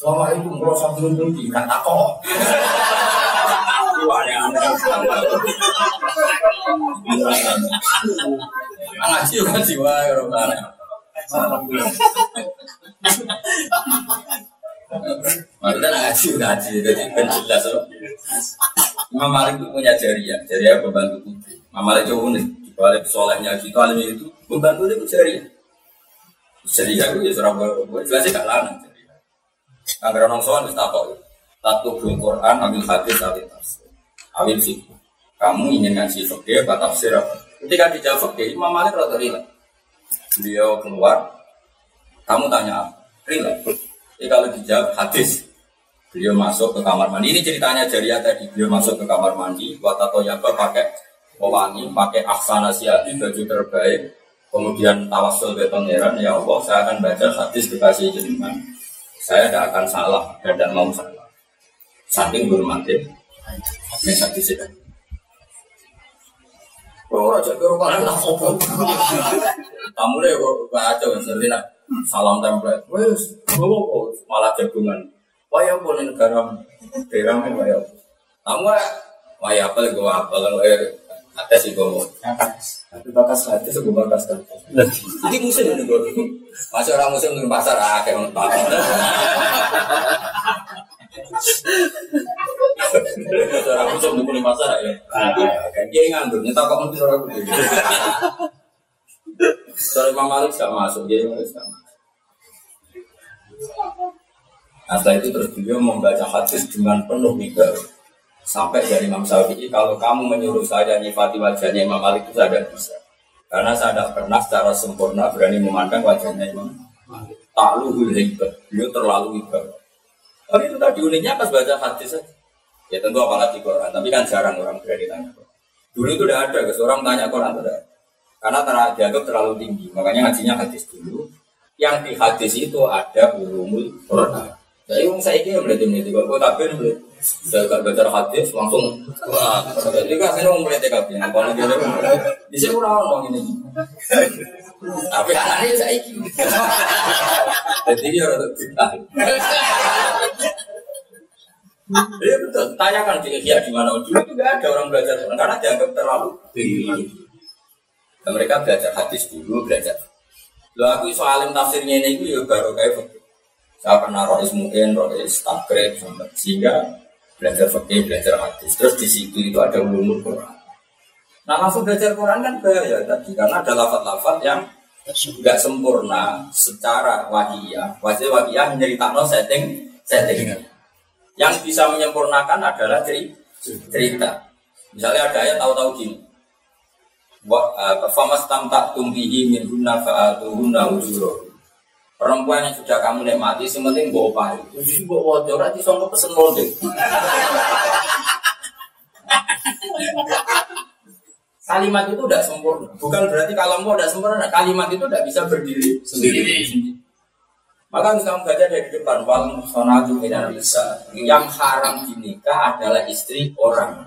Assalamualaikum warahmatullahi wabarakatuh. Kata kok. Ngaji ngaji wae ora kare. Maksudnya ngaji ngaji jadi ben jelas Imam itu punya jariah, jariah pembantu putri. Imam Malik itu unik, dibalik solehnya alim itu pembantu itu jariah. Jariah itu ya surah gue jelasnya gak lana jariah. Agar orang soal bisa tahu. Tatu Quran, ambil hadis, ambil tafsir. Awil sih. Kamu ingin ngaji fakir, atau tafsir apa? Ketika dijawab fakir, Imam Malik rada rilek. Beliau keluar, kamu tanya apa? Rilek. Jadi kalau dijawab hadis, beliau masuk ke kamar mandi. Ini ceritanya Jariah tadi. Beliau masuk ke kamar mandi, buat atau yaba pakai pewangi, pakai aksana siati, baju terbaik. Kemudian tawasul ke pangeran, ya Allah, saya akan baca hadis dikasih jenengan. Saya tidak akan salah dan tidak mau salah. Saking berhormatin yang raja ke rumah nak sopo. Kamu deh kok baca seperti nak salam template. Wes, malah jagungan. Waya pun negara derang waya. Kamu waya lagi gua apa lagi ada sih gua. Tapi bakas hati sih gua bakas hati. Ini musim ini gua. Masih orang musim di pasar ah kayak nonton. Orang musuh di pasar ya. Dia nganggur, nyata kok mesti orang itu. Soalnya Imam Malik gak masuk, dia Malik gak masuk. Nah, setelah itu terus beliau membaca hadis dengan penuh mikir sampai dari Imam Syafi'i kalau kamu menyuruh saya nyifati wajahnya Imam Malik itu saya tidak bisa karena saya tidak pernah secara sempurna berani memandang wajahnya Imam Malik tak luhul beliau terlalu hebat tapi itu tadi uniknya pas baca hadis saja. Ya tentu apalagi Quran, tapi kan jarang orang berani tanya Quran. Dulu itu udah ada, seorang tanya Quran tidak. Karena terlalu dianggap terlalu tinggi, makanya ngajinya hadis dulu. Yang di hadis itu ada ulumul Quran. Jadi saya kira berarti meniti, kalau tapi ini saya baca hadis langsung wah jadi kan saya mau mulai TKP lagi ada di sini kurang ngomong ini. Tapi anaknya saya jadi dia orang kita Iya betul, tanyakan di di mana dulu itu gak ada orang belajar karena dianggap terlalu mereka belajar hadis dulu, belajar. Lo aku soalin tafsirnya ini ya baru kayak saya pernah rois mungkin rois takrib sehingga belajar fikih, belajar hadis. Terus di situ itu ada ulumul Quran. Nah langsung belajar Quran kan bahaya tadi karena ada lafat-lafat yang nggak sempurna secara wajiyah. Wajah wajiyah menceritakan setting setting. Yang bisa menyempurnakan adalah cerita. Misalnya ada ayat tahu-tahu gini. Wa famas tam tak tumbihi min hunna fa'atuhunna ujuro. Perempuan yang sudah kamu nikmati, sementing bawa. Terus bawa wajah, nanti songko pesen model. Kalimat itu tidak sempurna. Bukan berarti kalau mau tidak sempurna, kalimat itu tidak bisa berdiri sendiri. Maka harus kamu baca dari depan wal sonatu bisa. Yang haram dinikah adalah istri orang.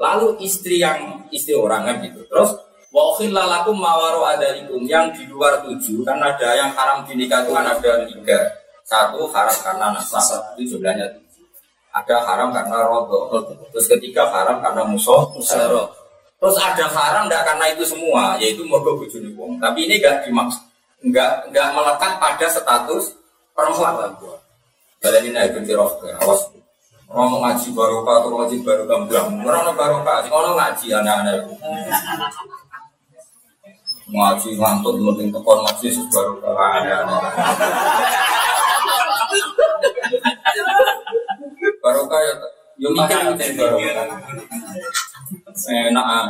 Lalu istri yang istri orang kan gitu. Terus Wahil lalakum mawaro adalikum yang di luar tujuh kan ada yang haram dinikah itu kan ada tiga. Satu haram karena nasab itu jumlahnya tujuh. Ada haram karena rodo. Terus ketiga haram karena musuh musaro. Terus ada haram tidak karena itu semua, yaitu mogok bujuni wong. Tapi ini enggak dimaksud, enggak enggak melekat pada status perempuan. Kalian ini ibn Tirof, awas. Orang ngaji barokah atau ngaji barokah bilang, orang barokah, orang ngaji anak-anak. Ngaji ngantut, mending tekon ngaji anak-anak. Barokah ya, yo mikir barokah. Enak ah.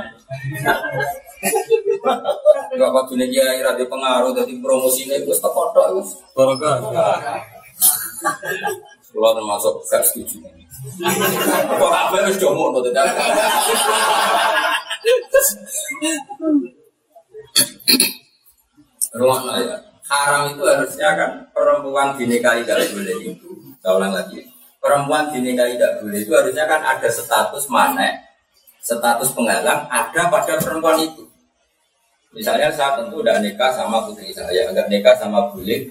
Gak waktu nih dia di pengaruh dari promosi ini gue stop foto itu. Barokah. Kalau termasuk gak setuju. Kok apa harus jomo tuh tidak? Ruang ya. Haram itu harusnya kan perempuan dinikahi tidak boleh itu. Saya ulang lagi. Perempuan dinikahi tidak boleh itu harusnya kan ada status mana status penghalang ada pada perempuan itu. Misalnya saya tentu udah nikah sama putri saya, enggak nikah sama bule.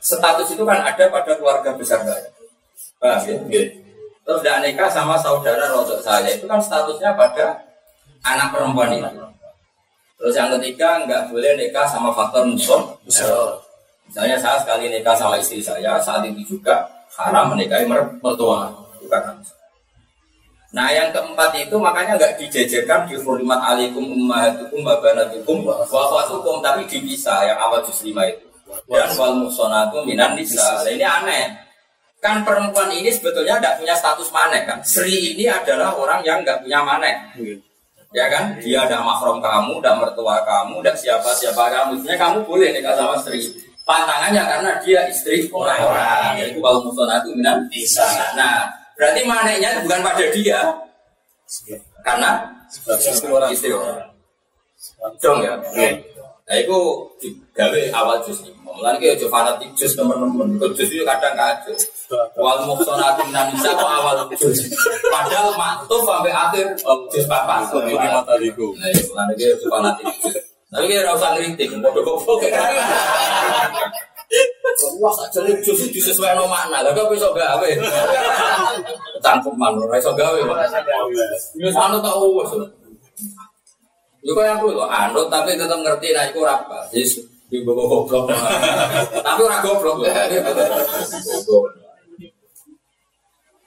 Status itu kan ada pada keluarga besar saya. Paham ya? Okay. Terus udah nikah sama saudara rodok saya, itu kan statusnya pada anak perempuan itu. Terus yang ketiga nggak boleh nikah sama faktor musuh. Misalnya saya sekali nikah sama istri saya, saat itu juga haram menikahi mertua. Bukan Nah yang keempat itu makanya nggak dijejerkan di hurmat alikum ummahatukum wa banatukum wa akhwatukum tapi dipisah yang awal juz lima itu. Dan wal musonatu minan nisa. Nah, ini aneh. Kan perempuan ini sebetulnya tidak punya status manek kan. Sri ini adalah orang yang nggak punya manek. Ya kan? Dia ada mahram kamu, ada mertua kamu, ada siapa-siapa kamu. Sebenarnya kamu boleh nikah sama Sri. Pantangannya karena dia istri orang-orang. Yaitu wal musonatu minan nisa. Nah, Berarti maneknya bukan pada dia. Karena istri orang. Istri orang. Dong ya. Nah itu digawe awal jus ini. Mulai kita coba fanatik jus teman-teman. Jus itu kadang kacau. Wal muhsonatu nanisa kok awal jus. Padahal maktub sampai akhir jus papa. Ini mata diku. Nah itu mulai kita coba fanatik jus. Tapi kita rasa ngeritik. Bodoh goblok. Wah, jadi justru disesuaikan no makna. Lah kok iso gawe. Cangkem man, ora iso gawe. Yo anu tak wis. Yo kaya aku lho, anut tapi tetap ngerti nek iku ora apa. Wis di bobo goblok. Tapi ora goblok.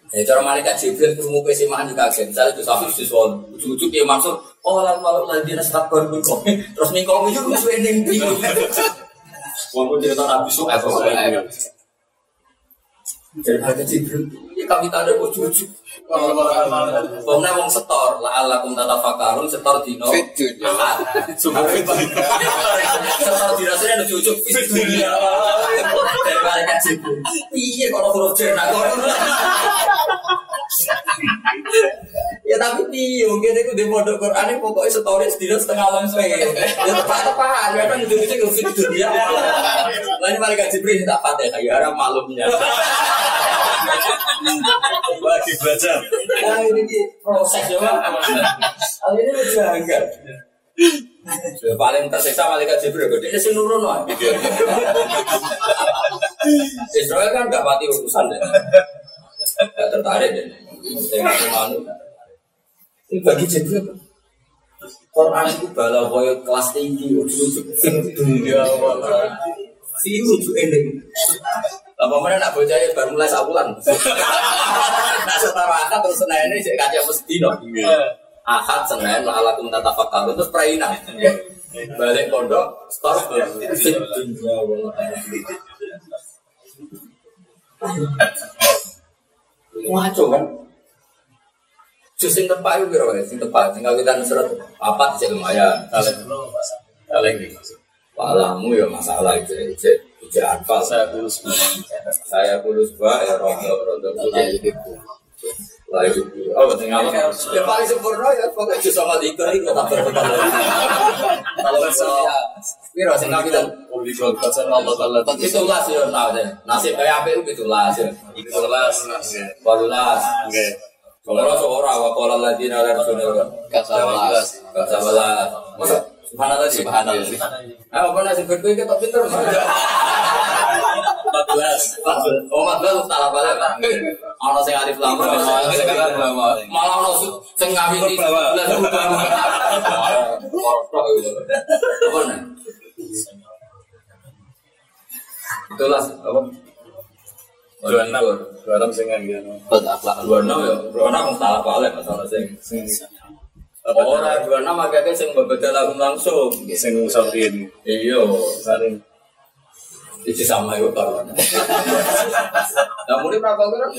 Ya cara malaikat Jibril ketemu pesi makan juga kaget. Misalnya itu satu siswa, ujung-ujung dia masuk, oh lalu malu lagi dia setak baru terus mingkong itu gue swending Walaupun cerita Nabi Su'ad Jadi harga Jibril Ini kami tak ada Pokoknya wong setor La Allah kum tata fakarun Setor dino Setor dino Setor ada cucu Dunia. Dari malaikat Jibril Iya kalau huruf cerna Ya tapi mungkin aku di pondok Quran ini pokoknya stories di setengah alam Ya tepat tepat, ya kan ujung-ujung ke sini dunia. Lain paling gaji beri tak patah, ya harap malumnya. Lagi belajar. Nah ini proses ya pak. Ini udah enggak. Paling tersiksa malaikat Jibril, dia sih nurun lah. Israel kan gak mati urusan deh. Gak tertarik deh. Ini bagi Jibril Quran itu bala boyo kelas tinggi Ujuk dunia Ini ujuk ini. Lama mana nak bocah ya baru mulai sabulan Nah setara angkat terus senang ini Jadi kaca mesti dong Ahad Senin la'alakum tatafakkarun terus perainan. Balik pondok, start Ngaco kan? Justru sing tepak itu kira sing tepak, sing kawitan surat apa sih lumayan. Kalau ini, palamu ya masalah itu, itu, itu apa? Saya kurus Saya kurus ba, ya rondo rondo gitu. Lah itu, oh sing apa? Ya paling sempurna ya, pokoknya justru sama dikir itu tak berkembang. Kalau bisa, kira sing kawitan Obligor baca Allah Taala itulah sih tahu deh. Nasib kayak apa itu itulah sih. Itulah. Walulas. Oke. Kalau seorang wa qala alladziina la rasulullah. Kasawalas. Masa subhanallah subhanallah. Ah apa nasi berkuih kita pinter. 14. Oh, maksudnya salah balik. Ono sing alif lam ra, ono sing alif lam. Malah ono sing ngawiti. Lah Apa nih? Itulah apa? Dua enam. Dua enam sing ya. Dua enam ya, dua enam salah balik masalah sing. Orang dua enam agaknya sing berbeda langsung langsung. Sing ngusahin. Iya, Saling. Itu sama itu kalau. Namun ini berapa kan?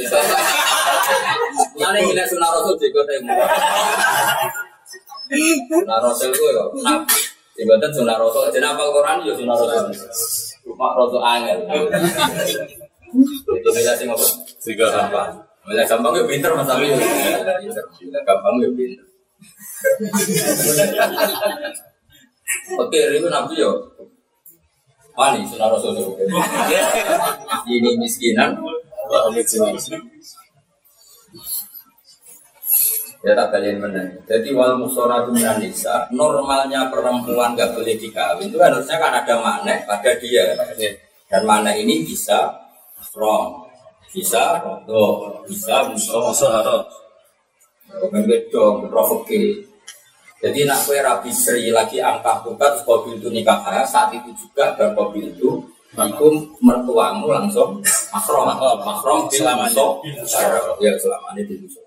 Mana ini sunnah rasul juga temu. Sunnah rasul itu ya, nah, jembatan sunnah rasul. Jadi apa Quran ya sunnah rasul. Cuma rasul angel. Itu beda sih ngapa? Tiga. Gampang. Mulai gampang ya pinter mas Abi. Gampang ya pinter. Oke, itu nabi yo. Pani sunnah rasul. Ini miskinan. Ya tak kalian menang. Jadi wal musonatu minan nisa, normalnya perempuan gak boleh dikawin itu harusnya kan ada makna pada dia. Dan makna ini bisa strong, bisa rodo, bisa musuh, Sahara. bukan bedong, provoke. Jadi nak kue rabi seri lagi buka terus mobil itu nikah kaya, saat itu juga dan mobil itu itu mertuamu langsung makrom, makrom Selamanya. selamanya, ya selamanya di musuh.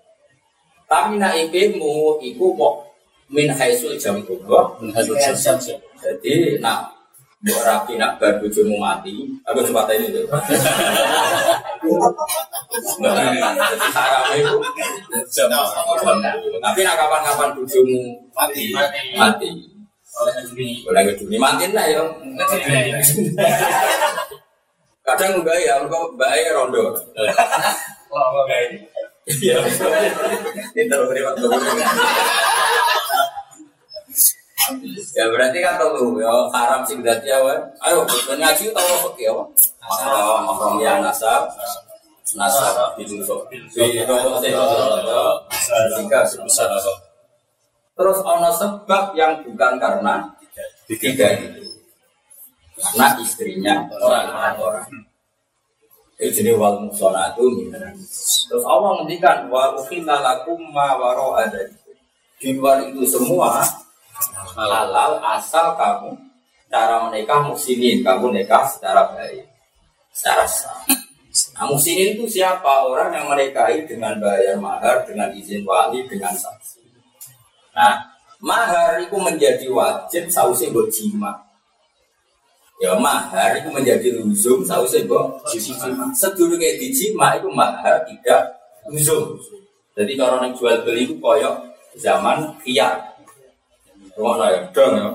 Tapi nak ibumu iku mau min haisul jam jam. Jadi nak Mbok rapi nak bar bojomu mati, aku coba ini Jam. tapi nak kapan-kapan bojomu mati, mati. Boleh ngeduni mantin lah ya. Kadang enggak ya, enggak bae rondo. Iya. Pinter beri waktu. Ya berarti kan tahu ya haram sing dadi awan. Ayo ben ngaji tau apa ki apa? Mahram, mahram ya nasab. Nasab di dulu. Di nomor tiga Besar. Terus ono sebab yang bukan karena tiga itu. Karena istrinya orang orang. Itu jadi wal musonatu Terus Allah ngendikan wa ukhilla lakum ma waro ada di luar itu semua halal asal kamu cara menikah muslimin kamu nikah secara baik secara sah. Nah, muslimin itu siapa orang yang menikahi dengan bayar mahar dengan izin wali dengan saksi. Nah, mahar itu menjadi wajib sausnya buat jima. Ya mahar itu menjadi luzum sausnya buat jima. Sedulurnya di jima itu mahar tidak luzum. Jadi kalau yang jual beli itu koyok zaman khiyar. Rumah saya dong ya.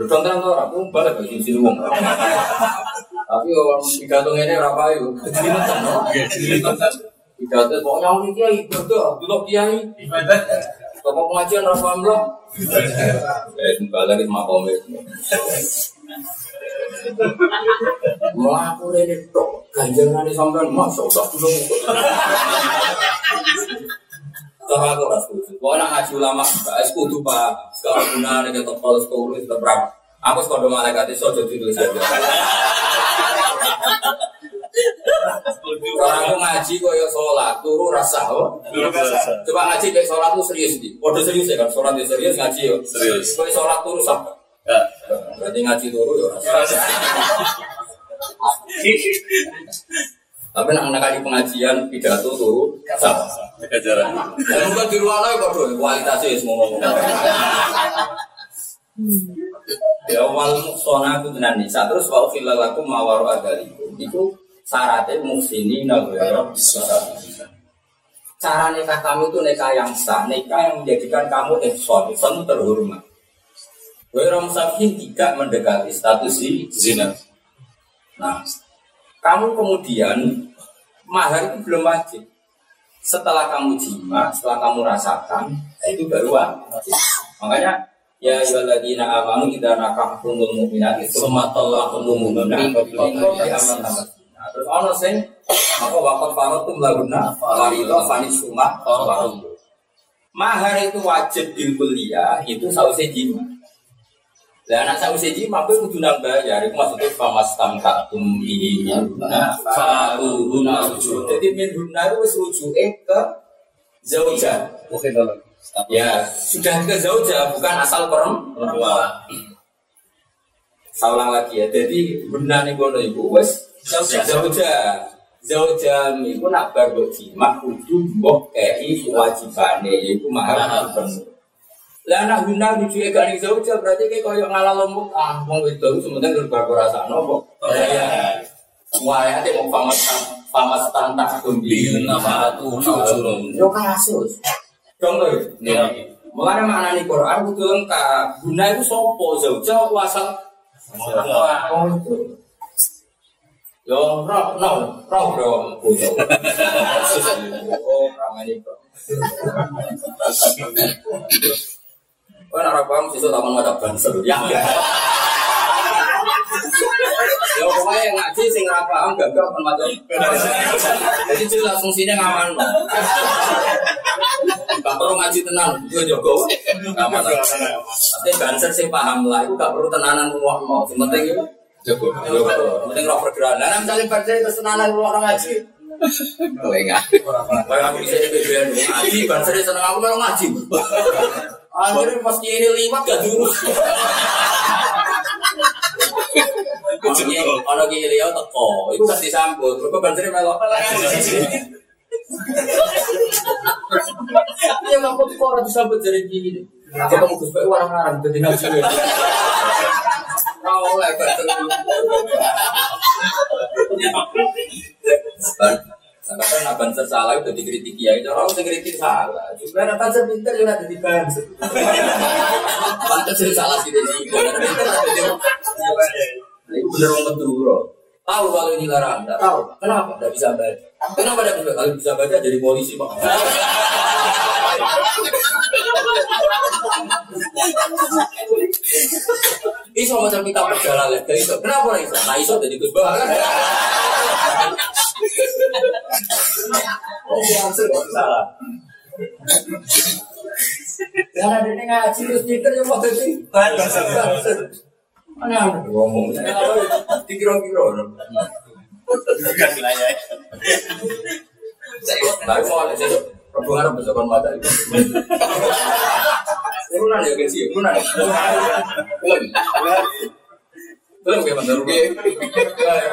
Dong kan orang aku balik ke sini wong. Tapi orang digantung ini apa itu? Digantung pokoknya orang kiai betul, dulu kiai. Toko pengajian rasa belum? Eh, balik ke makomit. Melaku ini tok, ganjaran sampai masuk tak belum. Kalau aku rasa setuju. Pokoknya ngaji ulama, gak kudu pak. Sekarang guna nih kita kalau sekolah itu berapa? Aku sekolah malaikat itu sudah tulis saja. Orang aku ngaji kok ya sholat, turu rasa. Coba ngaji kayak sholat tuh serius di. Waduh serius ya kan, sholat itu serius ngaji ya. Serius. Kalau sholat turu sah. Ya. Berarti ngaji turu ya rasa. Tapi nak nekani pengajian pidato turu sah. Kejaran. Dan bukan di ruang lain kok kualitasnya semua ngomong. Ya wal muksona itu tenan nisa terus wal filalaku mawaru agaliku. Itu syaratnya muksini nagara bisa. Cara nikah kamu itu nikah yang sah, nikah yang menjadikan kamu ihsan, ihsan terhormat. Wairam sakin tidak mendekati status Zina. Nah, kamu kemudian mahar itu belum wajib. Setelah kamu jima, setelah kamu rasakan, nah itu baru wajib. Makanya ya ayyuhalladzina amanu idza nakahtumul mu'minati tsumma talaqtumul mu'minati Nah, terus ono sing apa waqat faratum lahunna farida fanis suma Mahar itu wajib di kuliah itu sausé jima. Lah anak saya usia jima, aku kudu nang bayar. Itu maksudnya famas tamka tumbi nah fatuhuna rujuk. Jadi min huna itu wis rujuke ke zauja. Oke dalam. Ya, sudah ke zauja, bukan asal perempuan. Saya ulang lagi ya. Jadi benar nih kono ibu wis zauja. Zauja iku nak bar mbok jima kudu mbok kei kewajibane yaiku mahar penuh. Lah anak guna rujuke gak ning zauja berarti kayak koyo ngalah lombok ah wong wedok sementing gerbar rasa nopo. Ya. Wah, ya mau famas famas tantang kumbi nama tu nujurun. Yo kasus. Iya. Maknane Quran kudu lengkap. Guna itu sopo zauja apa asal Oh, itu. Yo roh no roh. Oh, ramai bro. Kau nak paham sih taman ada banser ya. Ya pokoknya yang ngaji sing ora paham gak gak kan macam. Jadi jelas fungsinya ngaman. Gak perlu ngaji tenang, gue jogo. Ngaman. Tapi banser sing paham lah, itu gak perlu tenanan ruang mau. Yang penting itu jogo. Penting roh pergerakan. Nah, misalnya banser itu tenanan ruang ngaji. Lengah. Kayak aku bisa ngaji, banser seneng aku memang ngaji. Akhirnya pas ini liwat gak jurus. Ono ki liya teko, iku kan disambut. Mergo banjir melok. Iya mampu kok ora disambut jadi gini. Ketemu Gus Pak warang-warang dadi ngaji. Ora oleh banjir. Karena nak banser salah itu dikritik ya, itu orang yang kritik salah. Juga nak banser pinter juga jadi banser. Banser sih salah sih jadi. Ini bener orang kedua. Tahu kalau ini larang, tidak tahu. Kenapa? Tidak bisa baca. Kenapa tidak bisa? Kalau bisa baca jadi polisi pak. Iso macam kita perjalanan iso. Kenapa iso? Nah iso jadi Gus. Oh, salah. Karena dia ngaji terus pinter ya mau jadi banser. Mana ada ngomong? Dikira-kira. Bukan wilayah. Tapi mau ada sih. Hubungan besok kan mata itu. Mana ya? Mana? Belum. Belum kayak bentar rugi.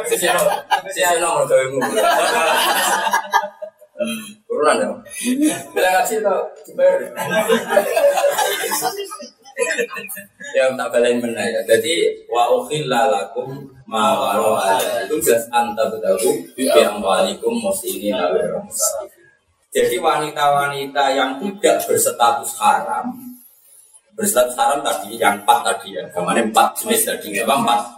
Sisi nomor, sisi nomor kawinmu. Turunan ya. Bila ngasih tau, dibayar. Ya tak balain benar ya. Jadi wa ukhilla lakum ma waro itu jelas anta betahu yang walikum muslimin awal Jadi wanita-wanita yang tidak berstatus haram berstatus haram tadi yang empat tadi ya, ke mana empat jenis tadi ya, empat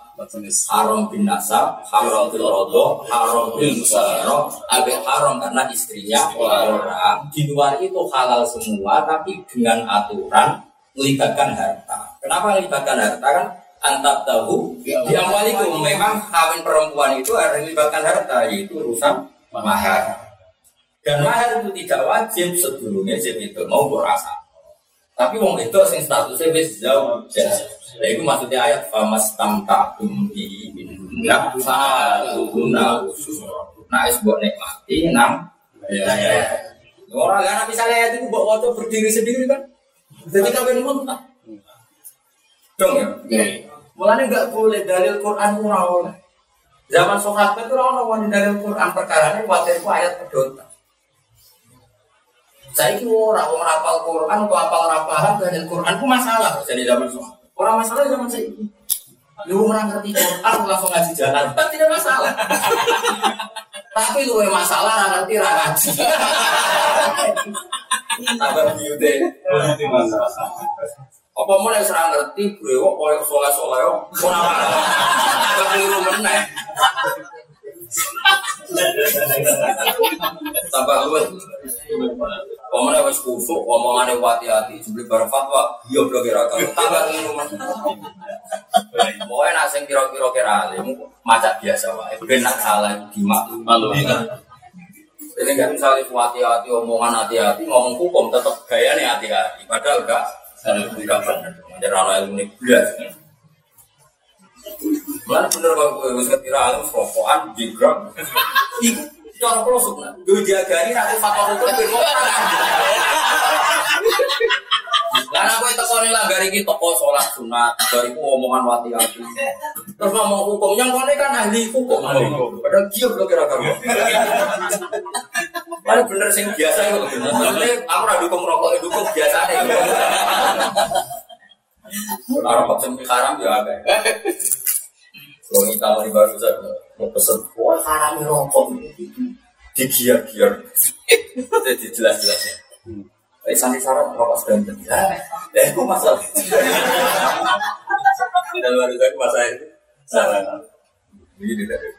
haram bin nasab, haram bil rodo, haram bil musayaro, agak haram karena istrinya orang. Di luar itu halal semua, tapi dengan aturan melibatkan harta. Kenapa melibatkan harta kan? Antak tahu yang walikum memang kawin perempuan itu harus melibatkan harta, yaitu urusan mahar. Dan mahar itu tidak wajib sebelumnya jadi itu mau berasa. Tapi wong itu sing statusnya wis jauh. Nah, itu maksudnya ayat famas minna satu guna khusus. Nah, es buat nikmati enam. Ya, ya. Orang kan misalnya ayat itu buat waktu berdiri sendiri kan. Jadi kawin muntah. Dong ya. Mulanya nggak boleh dalil Quran ora oleh. Zaman sahabat itu orang orang dari Quran perkara ini itu ayat pedota. Saya itu orang orang rapal Quran, atau apal rapahan dari Quran itu masalah jadi zaman sahabat. Orang masalah zaman saya ini. Lu orang ngerti Quran langsung ngaji jalan, kan tidak masalah. Tapi lu yang masalah orang ngerti orang ngaji. Tambah biute. Apa mau yang serang ngerti, brewok, koyok soleh soleh, ora apa keliru meneh. Tambah lu. Pemene wis kusuk, omongane hati-hati, sebeli bareng fatwa, iya blok kira tambah keliru meneh. Pokoknya nak sing kira-kira kira alim, macak biasa wae. Ben nak salah dimaklumi. Malu. Ini kan misalnya hati-hati, omongan hati-hati, ngomong hukum tetap gaya nih hati-hati. Padahal enggak, enggak benar. Jadi ilmu ini belas. Mana bener kalau gue bisa kira alim, rokokan, jigram. Iku cara prosuk nah. Gue jagani nanti faktor hukum ben mau Karena gue teko nih lah gari iki toko sholat sunat, dari omongan wati hati. Terus ngomong hukum, yang kone kan ahli hukum. Padahal dia belum kira-kira. Paling bener sing biasa itu bener. Aku ora dukung rokok, dukung biasa nih. Ora rokok sing haram ya agak. Kalau kita mau di baru saya mau pesen, wah haram rokok. Digiar-giar. Jadi jelas-jelasnya. Eh, santri syarat rokok sebentar. Ya, itu masalah. Dan baru saya masalah itu. Salah. Begini tadi.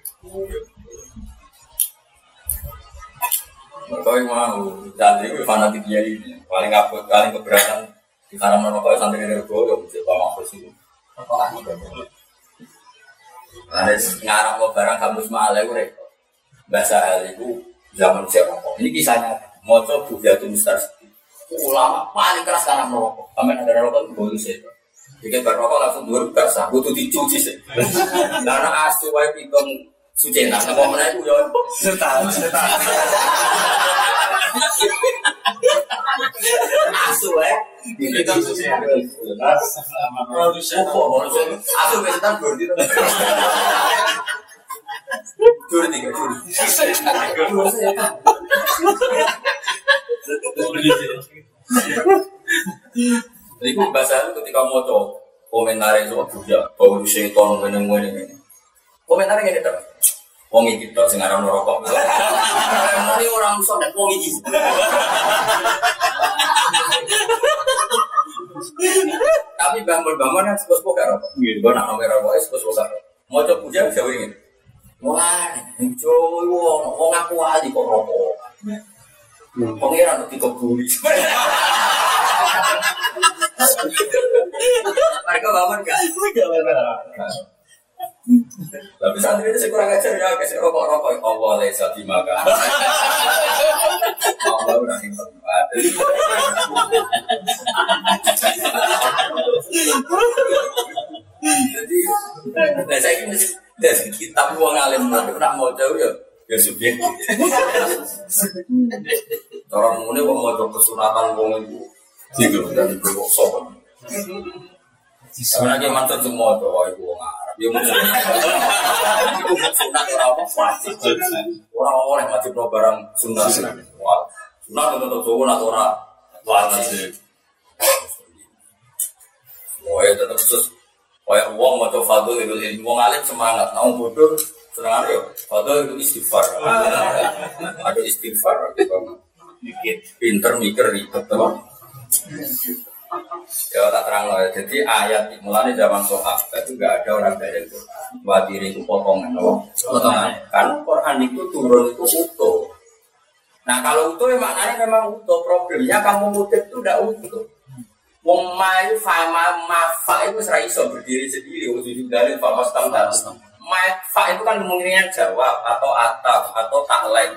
Mereka mau santri itu fanatik dia ini paling kabut paling keberatan di haram merokok santri dari gue ya bisa pak mampus itu. Ada ngarang mau barang kamus malai gue bahasa hal itu zaman saya rokok. Ini kisahnya mau coba bujatun stars ulama paling keras karena merokok. Kami ada rokok itu bonus itu. Jadi berrokok langsung dua basah, butuh dicuci sih. Karena asu wae pitung suci nah, apa mana itu ya? Setan, setan. Asu wae Dua setan. Jadi bahasa ketika mau coba komentar itu bau. Komentarnya gini terus. Wong iki tok sing aran rokok. Orang wong iki. Tapi bambel kan sepos pokar rokok. Gue nak nomor rokok pokar. Mau coba puja bisa ingin. Wah, coba wong aku ali kok rokok. Pangeran untuk dikebuli. Mereka bangun gak? Tapi santri itu kurang ajar ya, kasih rokok-rokok. Allah lesa dimakan. Allah udah. Jadi, nah saya ini dari kitab uang alim nanti nak mau jauh ya ya subjektif. Orang muni wong mau kesunatan wong itu gitu dan itu kok sopan. Sebenarnya mantan semua tuh ibu wong. Ya mungkin itu sunat apa wajib. Orang yang wajib barang sunat. Wah sunat untuk tuh atau orang wajib. Ya tetap terus Kayak uang mau coba fadl itu ilmu uang alim semangat, namun bodoh senang ya. Fadl itu istighfar. Ada istighfar, mikir, pinter mikir ribet, teman. Ya tak terang loh. Jadi ayat mulanya zaman sohab itu gak ada orang dari Quran. Wadiri itu potongan, loh. Potongan. Kan Quran itu turun itu utuh. Nah kalau utuh ya maknanya memang utuh. Problemnya kamu ngutip itu udah utuh. Wong ma itu fama mafa itu serai iso berdiri sendiri wujud dari fama stam Ma fa itu kan kemungkinan jawab atau ataf atau taklek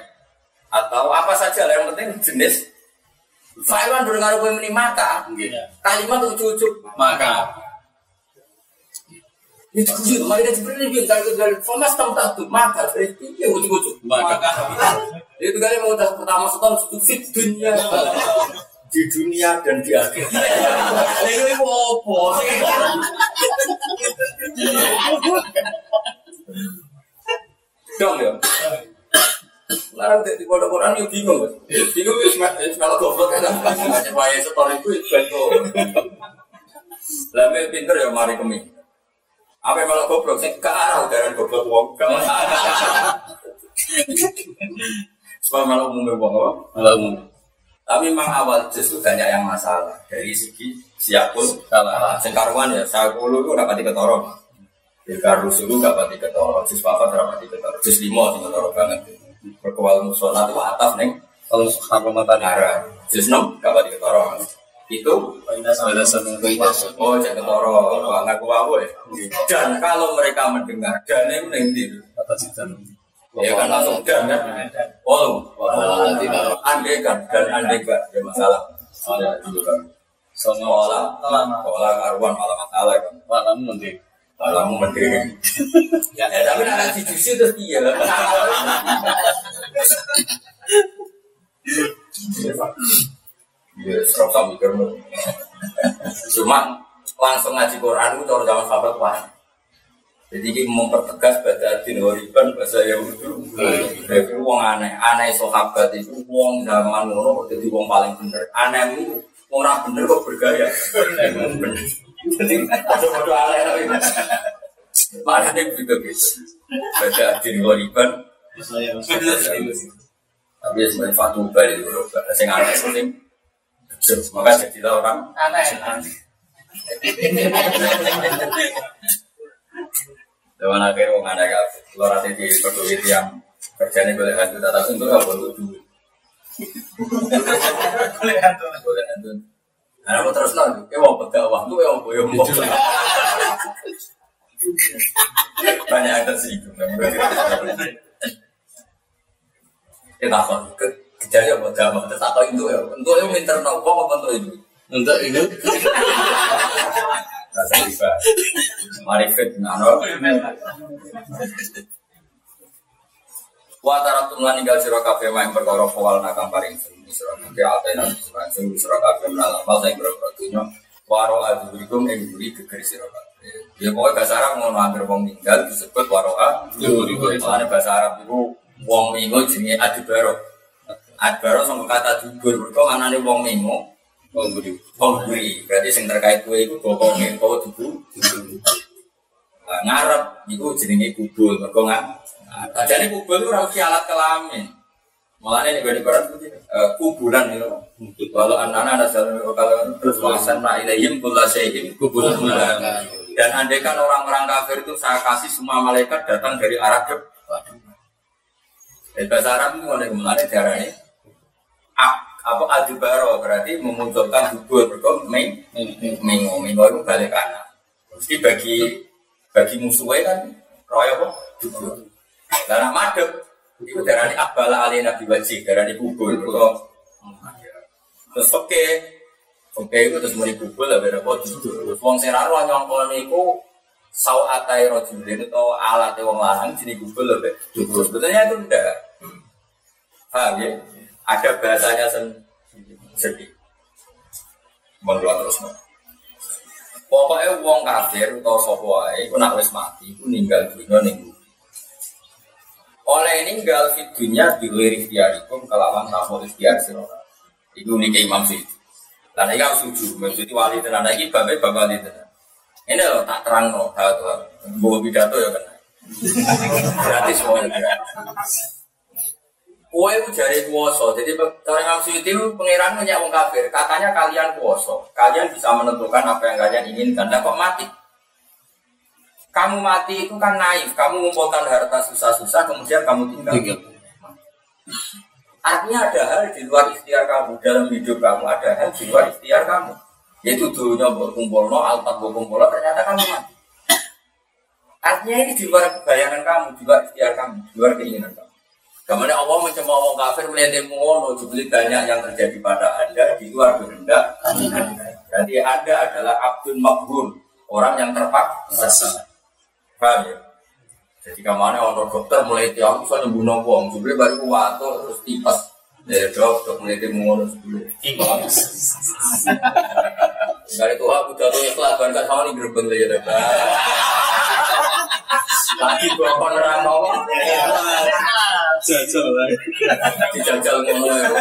atau apa saja lah yang penting jenis fa itu kan dengar gue meni maka kalimat ujuk-ujuk. Maka. Itu mari kita beri lagi kalau dari fama stam maka berarti ya ujuk-ujuk. Maka. itu kali mau pertama setan fit dunia. Di dunia dan di akhirat. Itu apa? dong ya. Larang di pondok Quran yo bingung. Bingung wis kalau goblok kan. Wae setor itu ben kok. Lah pinter ya mari kemi. Apa malah goblok sing karo darah goblok wong. Sebab malah umum wong apa? Malah umum. Tapi memang awal justru banyak yang masalah dari segi siap pun Salah. Sengkaruan ya, saya puluh itu dapat ketoro. Bilkar rusulu dapat ketoro, jus papat dapat ketoro, jus lima di ketoro banget. Berkewal musola itu atas neng Kalau haram mata Nara, jus enam dapat ketoro. Itu oh jangan ketoro, nggak kuwawo ya. Dan kalau mereka mendengar dan ini nanti atas itu. ya kan langsung dan kan, oh, andai kan dan andai kan ya masalah. Ada juga kan. Seolah, seolah karuan malah masalah kan. Malam nanti. Alamu mendiri. Ya, ya, tapi nanti dijusi terus iya. Iya, serap sama mikirmu. Cuma langsung ngaji Quran itu cara zaman sahabat wah. Jadi ini mempertegas bahasa din horiban bahasa Yahudi. Jadi wong aneh, aneh sahabat itu wong zaman ngono jadi wong paling bener. Aneh itu orang bener kok bergaya. Bener. Jadi bodoh-bodoh tapi gitu. Baca. Tapi ya sebenarnya Fatu itu bahasa yang aneh sih. Maka jadilah orang aneh. Akhir aneh kan. Kalau nanti di peduli yang kerjanya boleh hantu tapi untuk apa untuk duit. Boleh hantu. Boleh hantu. Nah, aku terus lagi, ya mau berdakwah, tuh ya mau ya mau. Banyak ada sih. Kita apa? Kejadian mau dakwah, terus apa itu ya? Untuk yang minta nopo apa untuk itu? Untuk itu Rasa riba. Marifat nano. Wa taraktum lan ninggal sira kabeh main perkara kawal nakam paring sing sira kabeh atena sira sing sira kabeh nalamal sing berapa dunya waro adurikum ing buri geger sira kabeh. Ya pokoknya bahasa Arab ngono anggere wong ninggal disebut waroa durikum. Soalnya bahasa Arab itu wong mingo jenenge adibaro. Adibaro sama kata dubur. Mergo manane wong mingo Wong budi. Wong buri, berarti sing terkait kue itu bokongnya kau tubuh. Nah, ngarep itu jenenge kubul, mergo nggak. Nah, jadi kubul itu harus alat kelamin. Malah ini gue di Quran itu eh, kubulan itu. Walau anak-anak ada jalan kalau terus wasan nak ilayhim kulla syai'in kubulan. Dan andai kan orang-orang kafir itu saya kasih semua malaikat datang dari arah depan. Di bahasa Arab itu mulai mulai darahnya apa adibaro berarti memunculkan hubur berkong meng mengo mengo itu balik kanan. Mesti bagi bagi musuhnya kan royo apa Karena madep itu darah ini abala alina wajib darah ini hubur berkong. Terus oke oke itu terus mulai hubur lah berapa hubur. Wong seraro nyongkol niku sau atai rojulin atau alat wong lanang jadi hubur. Sebetulnya itu enggak. Paham ya? ada bahasanya sendiri. Mengeluar terus. Pokoknya wong kafir atau sapa wae wis mati iku ninggal dunya. Oleh ninggal di dunya dilir ikhtiarikum kelawan tamu ikhtiar sira. Iku niki Imam Syukri. Lan iki aku setuju, maksud wali tenan iki babe bab wali tenan. Ini loh tak terang no, tahu bawa pidato ya kan. Gratis semuanya. Kue itu jari kuoso, jadi cara Imam Suyuti itu pengiran punya wong kafir. Katanya kalian kuoso, kalian bisa menentukan apa yang kalian inginkan. Dan kok mati? Kamu mati itu kan naif, kamu mengumpulkan harta susah-susah, kemudian kamu tinggal. Artinya ada hal di luar ikhtiar kamu dalam hidup kamu, ada hal di luar ikhtiar kamu. Yaitu dulunya berkumpul no, alpat berkumpul ternyata kamu mati. Artinya ini di luar bayangan kamu, di luar ikhtiar kamu, di luar keinginan kamu. Kemudian Allah mencemooh orang kafir melihat ngono jubli banyak yang terjadi pada anda di luar kehendak Berarti anda adalah abdul makbul orang yang terpaksa. Paham ya? Jadi ke mana orang dokter mulai tiap bisa nyembuh wong jubli baru kuat terus tipes. Ya dok, dok mulai ngono sebelum. Dari Tuhan aku jatuh ikhlas kan sama nih gerbang aja deh. Lagi gua penerang ngomong. Jajal lah. Dijajal ngono ya.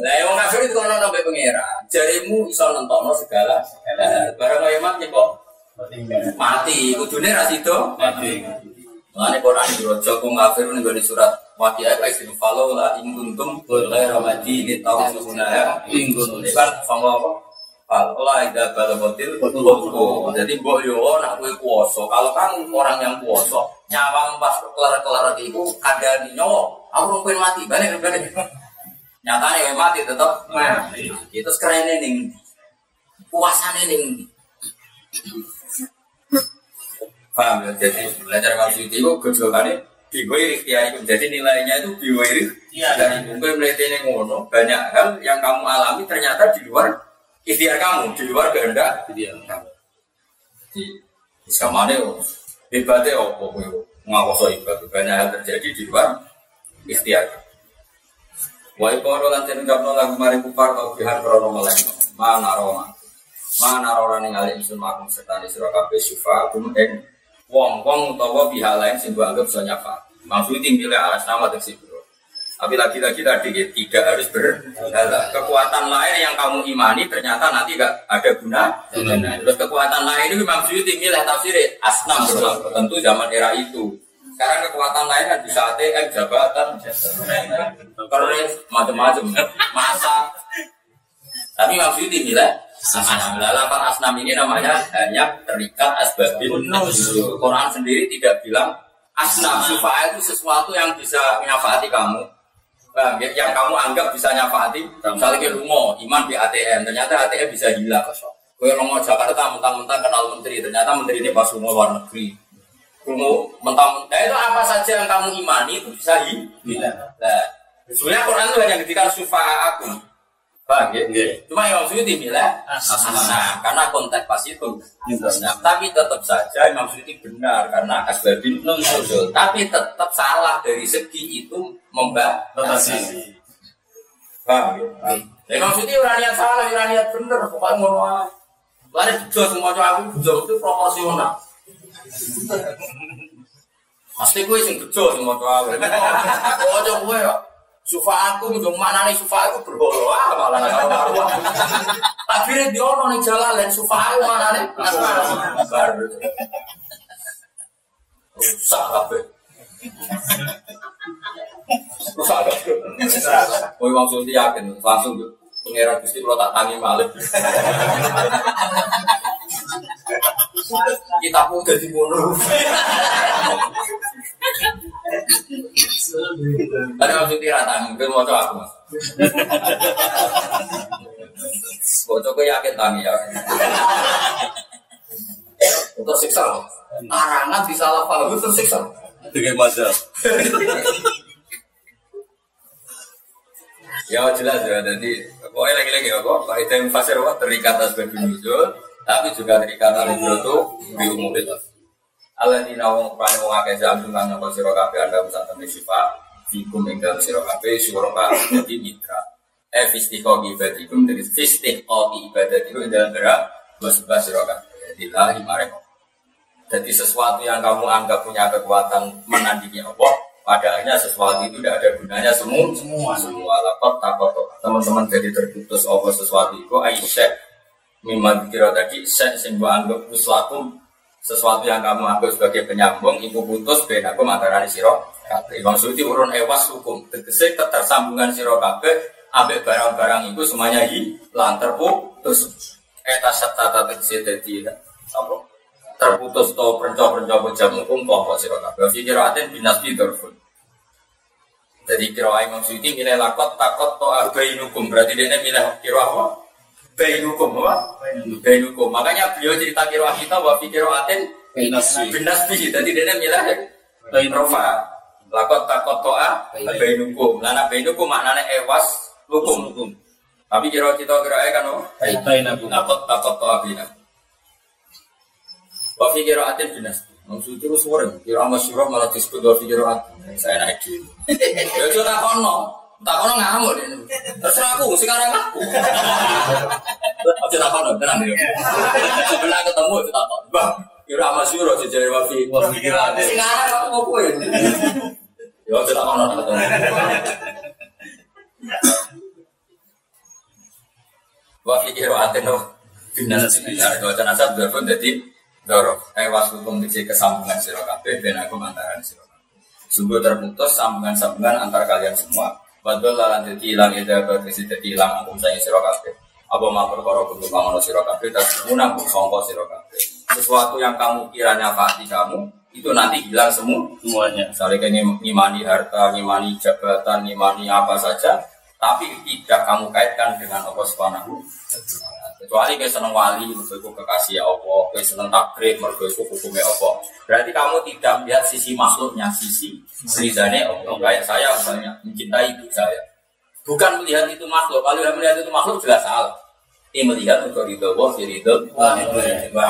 Lah yang kafir itu kono sampai pengira. Jarimu iso nentokno segala. Barang kaya mati kok mati. Kudune ra sido Mati. Mengenai Quran di Rojo surat Waqiah ayat sini follow lah ingkuntum boleh ramadi ini tahu sebenarnya ingkun ini kan sama apa? Kalau lah ida balagotil betul. Jadi mbok yo nak kuoso. Kalau kan orang yang kuoso nyawang pas kelar kelar itu ada di nyawa. Aku mungkin mati balik balik. Nyatanya mati tetap mati. Itu sekarang ini nih puasannya nih. Paham ya? Jadi belajar maksud itu gejolaknya biwiri ya itu. Jadi nilainya itu biwiri dari mungkin melihat ini ngono banyak hal yang kamu alami ternyata di luar ikhtiar kamu, di luar kehendak Iya. kamu. Di sama nih, hebatnya apa? Ngakoso hebat. Banyak hal terjadi di luar ikhtiar. Wa iqoro lan ten ucapno lagu mari kufar tau bihan krono melek. Mana roma. Mana rora ning ali isun makum serta sira kabeh syufa kum ing wong-wong utawa pihak lain sing mbok anggap bisa nyafa. Maksudnya tinggal alas nama teksi bro. Tapi lagi-lagi tadi ya, tidak harus berhala. Kekuatan lain yang kamu imani ternyata nanti gak ada guna. Nah, terus kekuatan lain itu maksudnya tinggal tafsir asnam bro. Tentu zaman era itu. Sekarang kekuatan lain kan bisa ATM, jabatan, keris, macam-macam, masa. Tapi maksudnya dinilai asnam. Lalapan asnam ini namanya hanya terikat asbabin nuzul. Quran sendiri tidak bilang asnam supaya itu sesuatu yang bisa menyafati kamu. Paham ya? Yang kamu anggap bisa nyafati, misalnya rumah, iman di ATM, ternyata ATM bisa hilang. Kue lomo Jakarta mentang-mentang kenal menteri, ternyata menteri ini pas rumah luar negeri. Rumah mentang-mentang, nah itu apa saja yang kamu imani itu bisa hilang. Nah, sebenarnya Quran itu hanya ketika sufa aku. Paham ya? Cuma yang Suyuti bilang, nah, karena konteks pas itu. Nah, tapi tetap saja Imam Suyuti benar karena asbabin nuzul. Tapi tetap salah dari segi itu membatasi. Paham ya? Nah, Imam Suyuti orang yang salah, orang yang benar. Pokoknya mau aja. Lari bejo semua cowok aku bejo itu proporsional. Pasti gue sing bejo semua cowok aku. Aku aja gue ya. Sufa aku menjong mana nih sufa aku berbolo ah malah tahu Tapi dia ono nih jalan lain sufa aku mana nih baru. Rusak apa? Rusak apa? Oh maksudnya yakin langsung tuh. Pengiran Gusti kalau tak tangi malik. Kita pun jadi mono. Ada maksudnya rata, mungkin mau coba aku mas. Bocok gue yakin tangi ya. Untuk siksa loh. Arangan bisa paham itu tersiksa. Dengan mazhab. Ya jelas ya, jadi pokoknya lagi-lagi apa? Pak itu yang fasir apa? Terikat asbab nuzul, tapi juga terikat al-ibrotu di umum itu. Allah di nawang prane wong akeh jam tentang nyapa sira kabeh anda bisa temen sifat fikum ing dalem sira kabeh kabeh dadi mitra. Eh fistiqo ibadikum dari fistiqo ibadatikum ing dalem gerak wasbah sira kabeh lillahi marek. Jadi sesuatu yang kamu anggap punya kekuatan menandingi Allah, padahalnya sesuatu itu tidak ada gunanya semua semua semua lapor takut teman-teman jadi terputus apa sesuatu itu aisyah mimma dikira tadi saya sing anggap uslakum sesuatu yang kamu anggap sebagai penyambung ibu putus ben aku mantarani siro Imam Suyuti urun ewas hukum. Tegese ketersambungan siro kabeh ambek barang-barang itu semuanya hilang terputus. Eta satata tegese dadi apa? Terputus to perenco-perenco jam hukum kelompok siro kabeh. Fikiratin binas bidorfun jadi kira Imam Suyuti milih lakot takot to arbainukum berarti dia milih kira apa Bainukum apa? Bainukum. Makanya beliau cerita kiroah kita bahwa kiroatin Binasbi. binasbi. Jadi dia milah Rofa. Lakot takot toa bainukum. Lana bainukum maknanya ewas hukum. Tapi kira kita kira kan apa? Bainakum. Lakot takot toa binakum. Wa fi qiraatin binasbi. Maksud itu suara, kira masyurah malah disebut wa fi qiraatin. Saya naik dulu. Ya tak kono. Tak kono ngamuk deh. Terserah aku, sekarang aku. Aja tak kono, tenang ya. Sebelah ketemu itu tak kono. Bang, Kira amal syuro sejari wafi. Sing arah aku mau kue. Ya tidak ono. Wafi kira ada no. Binan sebenarnya dua tanah asal berpun jadi dorong. Eh waslukum diksi kesambungan sirokabe ben aku antaran sirokabe. Sungguh terputus sambungan-sambungan antar kalian semua. Badul lalan jadi hilang ida berkesi jadi hilang aku saya sirokabe. Apa mau perkara kudu kamu sirokabe dan munang songko sirokabe. Sesuatu yang kamu kira nyafati kamu itu nanti hilang semua Semuanya. misalnya kayak ngimani harta, ngimani jabatan, ngimani apa saja, tapi tidak kamu kaitkan dengan Allah Subhanahu. Kecuali kayak seneng wali, mergo iku kekasih Allah, kayak seneng takrib, mergo iku hukumnya Allah. Berarti kamu tidak melihat sisi makhluknya, sisi ridhanya Allah. Kayak saya misalnya mencintai ibu saya. Bukan melihat itu makhluk, kalau yang melihat itu makhluk jelas salah. Ini melihat untuk ridho Allah, di ridho Wah,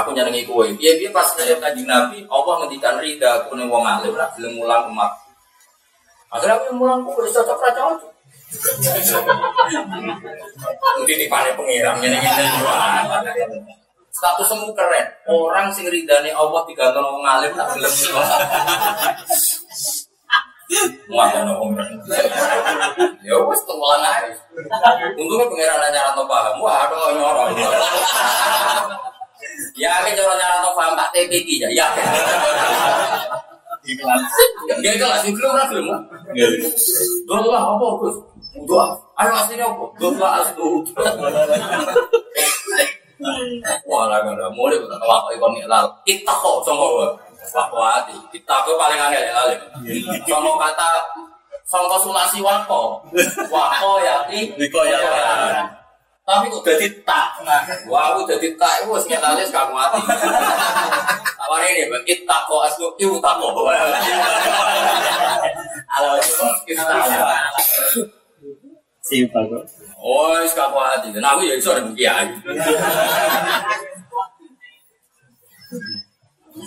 aku nyenengi kue. Iya, dia pas saya kaji Nabi, Allah ngendikan ridha, aku nih wong alim, belum mulang umat. Akhirnya aku mulang kue, cocok ra cocok. Mungkin di panen pengiram nyenengi Status semu keren. Orang sing ridhane Allah digantung wong alim, tak. Muatan wong Ya wes tulang aja. Untungnya pengiran nanya atau paham. Wah, aduh nyorong. Ya, ini cara nyara atau paham tak TPK ya. Ya. Ya sing belum lah belum. Doa lah apa Gus? Doa. Ayo aslinya apa? Doa asli. Wah, lah kan udah mulai kita kelapa ikon lal. Kita kok gua. Wakwati. Kita kok paling angel ya lalim. Sama kata sama sulasi wako. Wako ya ti. Niko ya. Tapi kok jadi tak. Wah, aku jadi tak. Itu harus ngetanya sekarang mati. Awalnya ini, kita kok asli. Ibu tak kok. Halo, kita Simpel kok. Oh, sekarang mati. Nah, aku ya iso ada kiai.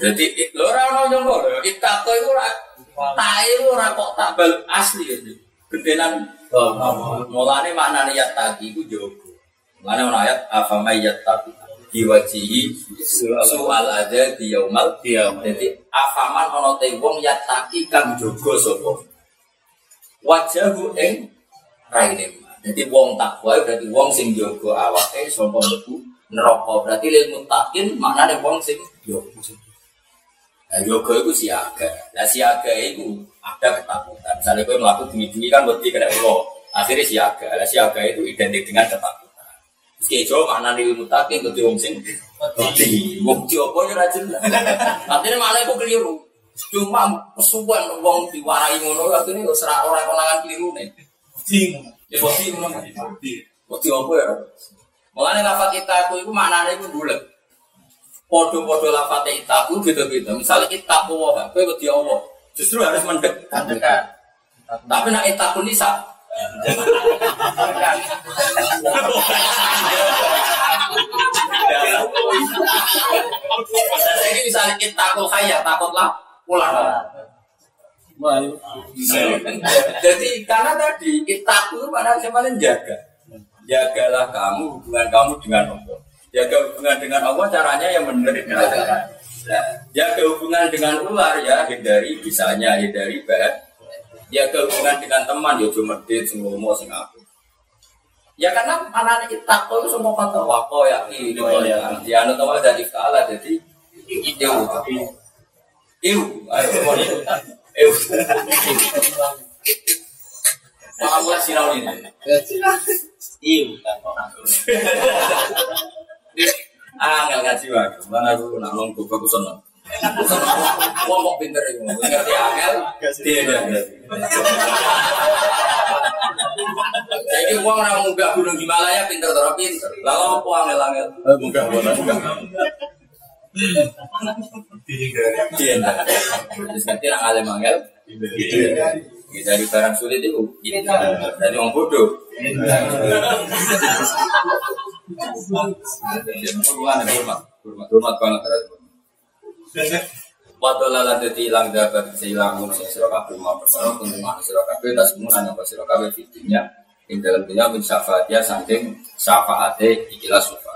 Jadi, lo orang orang nyongko, itako itu ora, itu ora kok tak bal asli ya. Gedenan, mulane maknane yat tadi itu jogo. Mulane ana ayat afama yat tadi diwajihi soal aja di yaumal. Jadi afaman ana te wong yat taki kang jogo sapa. Wajahu ing raine. Jadi wong takwa berarti wong sing jogo awake sapa mlebu neraka. Berarti lil muttaqin maknane wong sing jogo. Nah, yoga itu siaga. Nah, siaga itu ada ketakutan. Misalnya gue melakukan bunyi-bunyi kan berarti kena Allah. Akhirnya siaga. Nah, siaga itu identik dengan ketakutan. Meski Jawa makna nih mutakin ke wong sing wedi. Wong Jawa ya rajin. Artinya malah itu keliru. Cuma kesuwen wong diwarai ngono akhirnya wis ora ora konangan keliru nih. Ya wedi ngono. Wedi apa ya? Mulane lafat itaku itu maknanya itu bulat. Podo-podo lafat itaku gitu-gitu. Misalnya itaku wah, kowe wedi Allah. Justru harus mendekat. Mendekat. Tapi nak itaku nisa. Jadi misalnya itaku kaya takutlah pulang. Jadi karena tadi itaku itu mana siapa jaga. Jagalah kamu hubungan kamu dengan Allah. Jaga hubungan dengan Allah caranya yang benar. Nah, jaga hubungan dengan ular ya hindari bisanya hindari bahan. Jaga hubungan dengan teman ya cuma medit sing ngomong sing. Ya karena anak kita itu semua kata wako ya ini ya. Ya anu tahu dari kala jadi itu Iu, ayo Iu. Maaf lah sinau ini. Ah, nggak ngaji nak pinter iku. Ngerti angel. Dia dia. Saiki wong ora munggah gunung Himalaya pinter to pinter. Lah opo angel-angel? Bukan, bukan, bukan. Dia. Terus nanti nak alim angel. Ya, dari barang sulit itu dari orang bodoh. Hormat, banget terhadap. Wadah lala jadi hilang dapat sehilang mun sing sira kabeh mau perkara kun mana sira kabeh tas mun nanya pas sira kabeh fitinya ing dalam dunia syafaatnya saking ikilah sufa.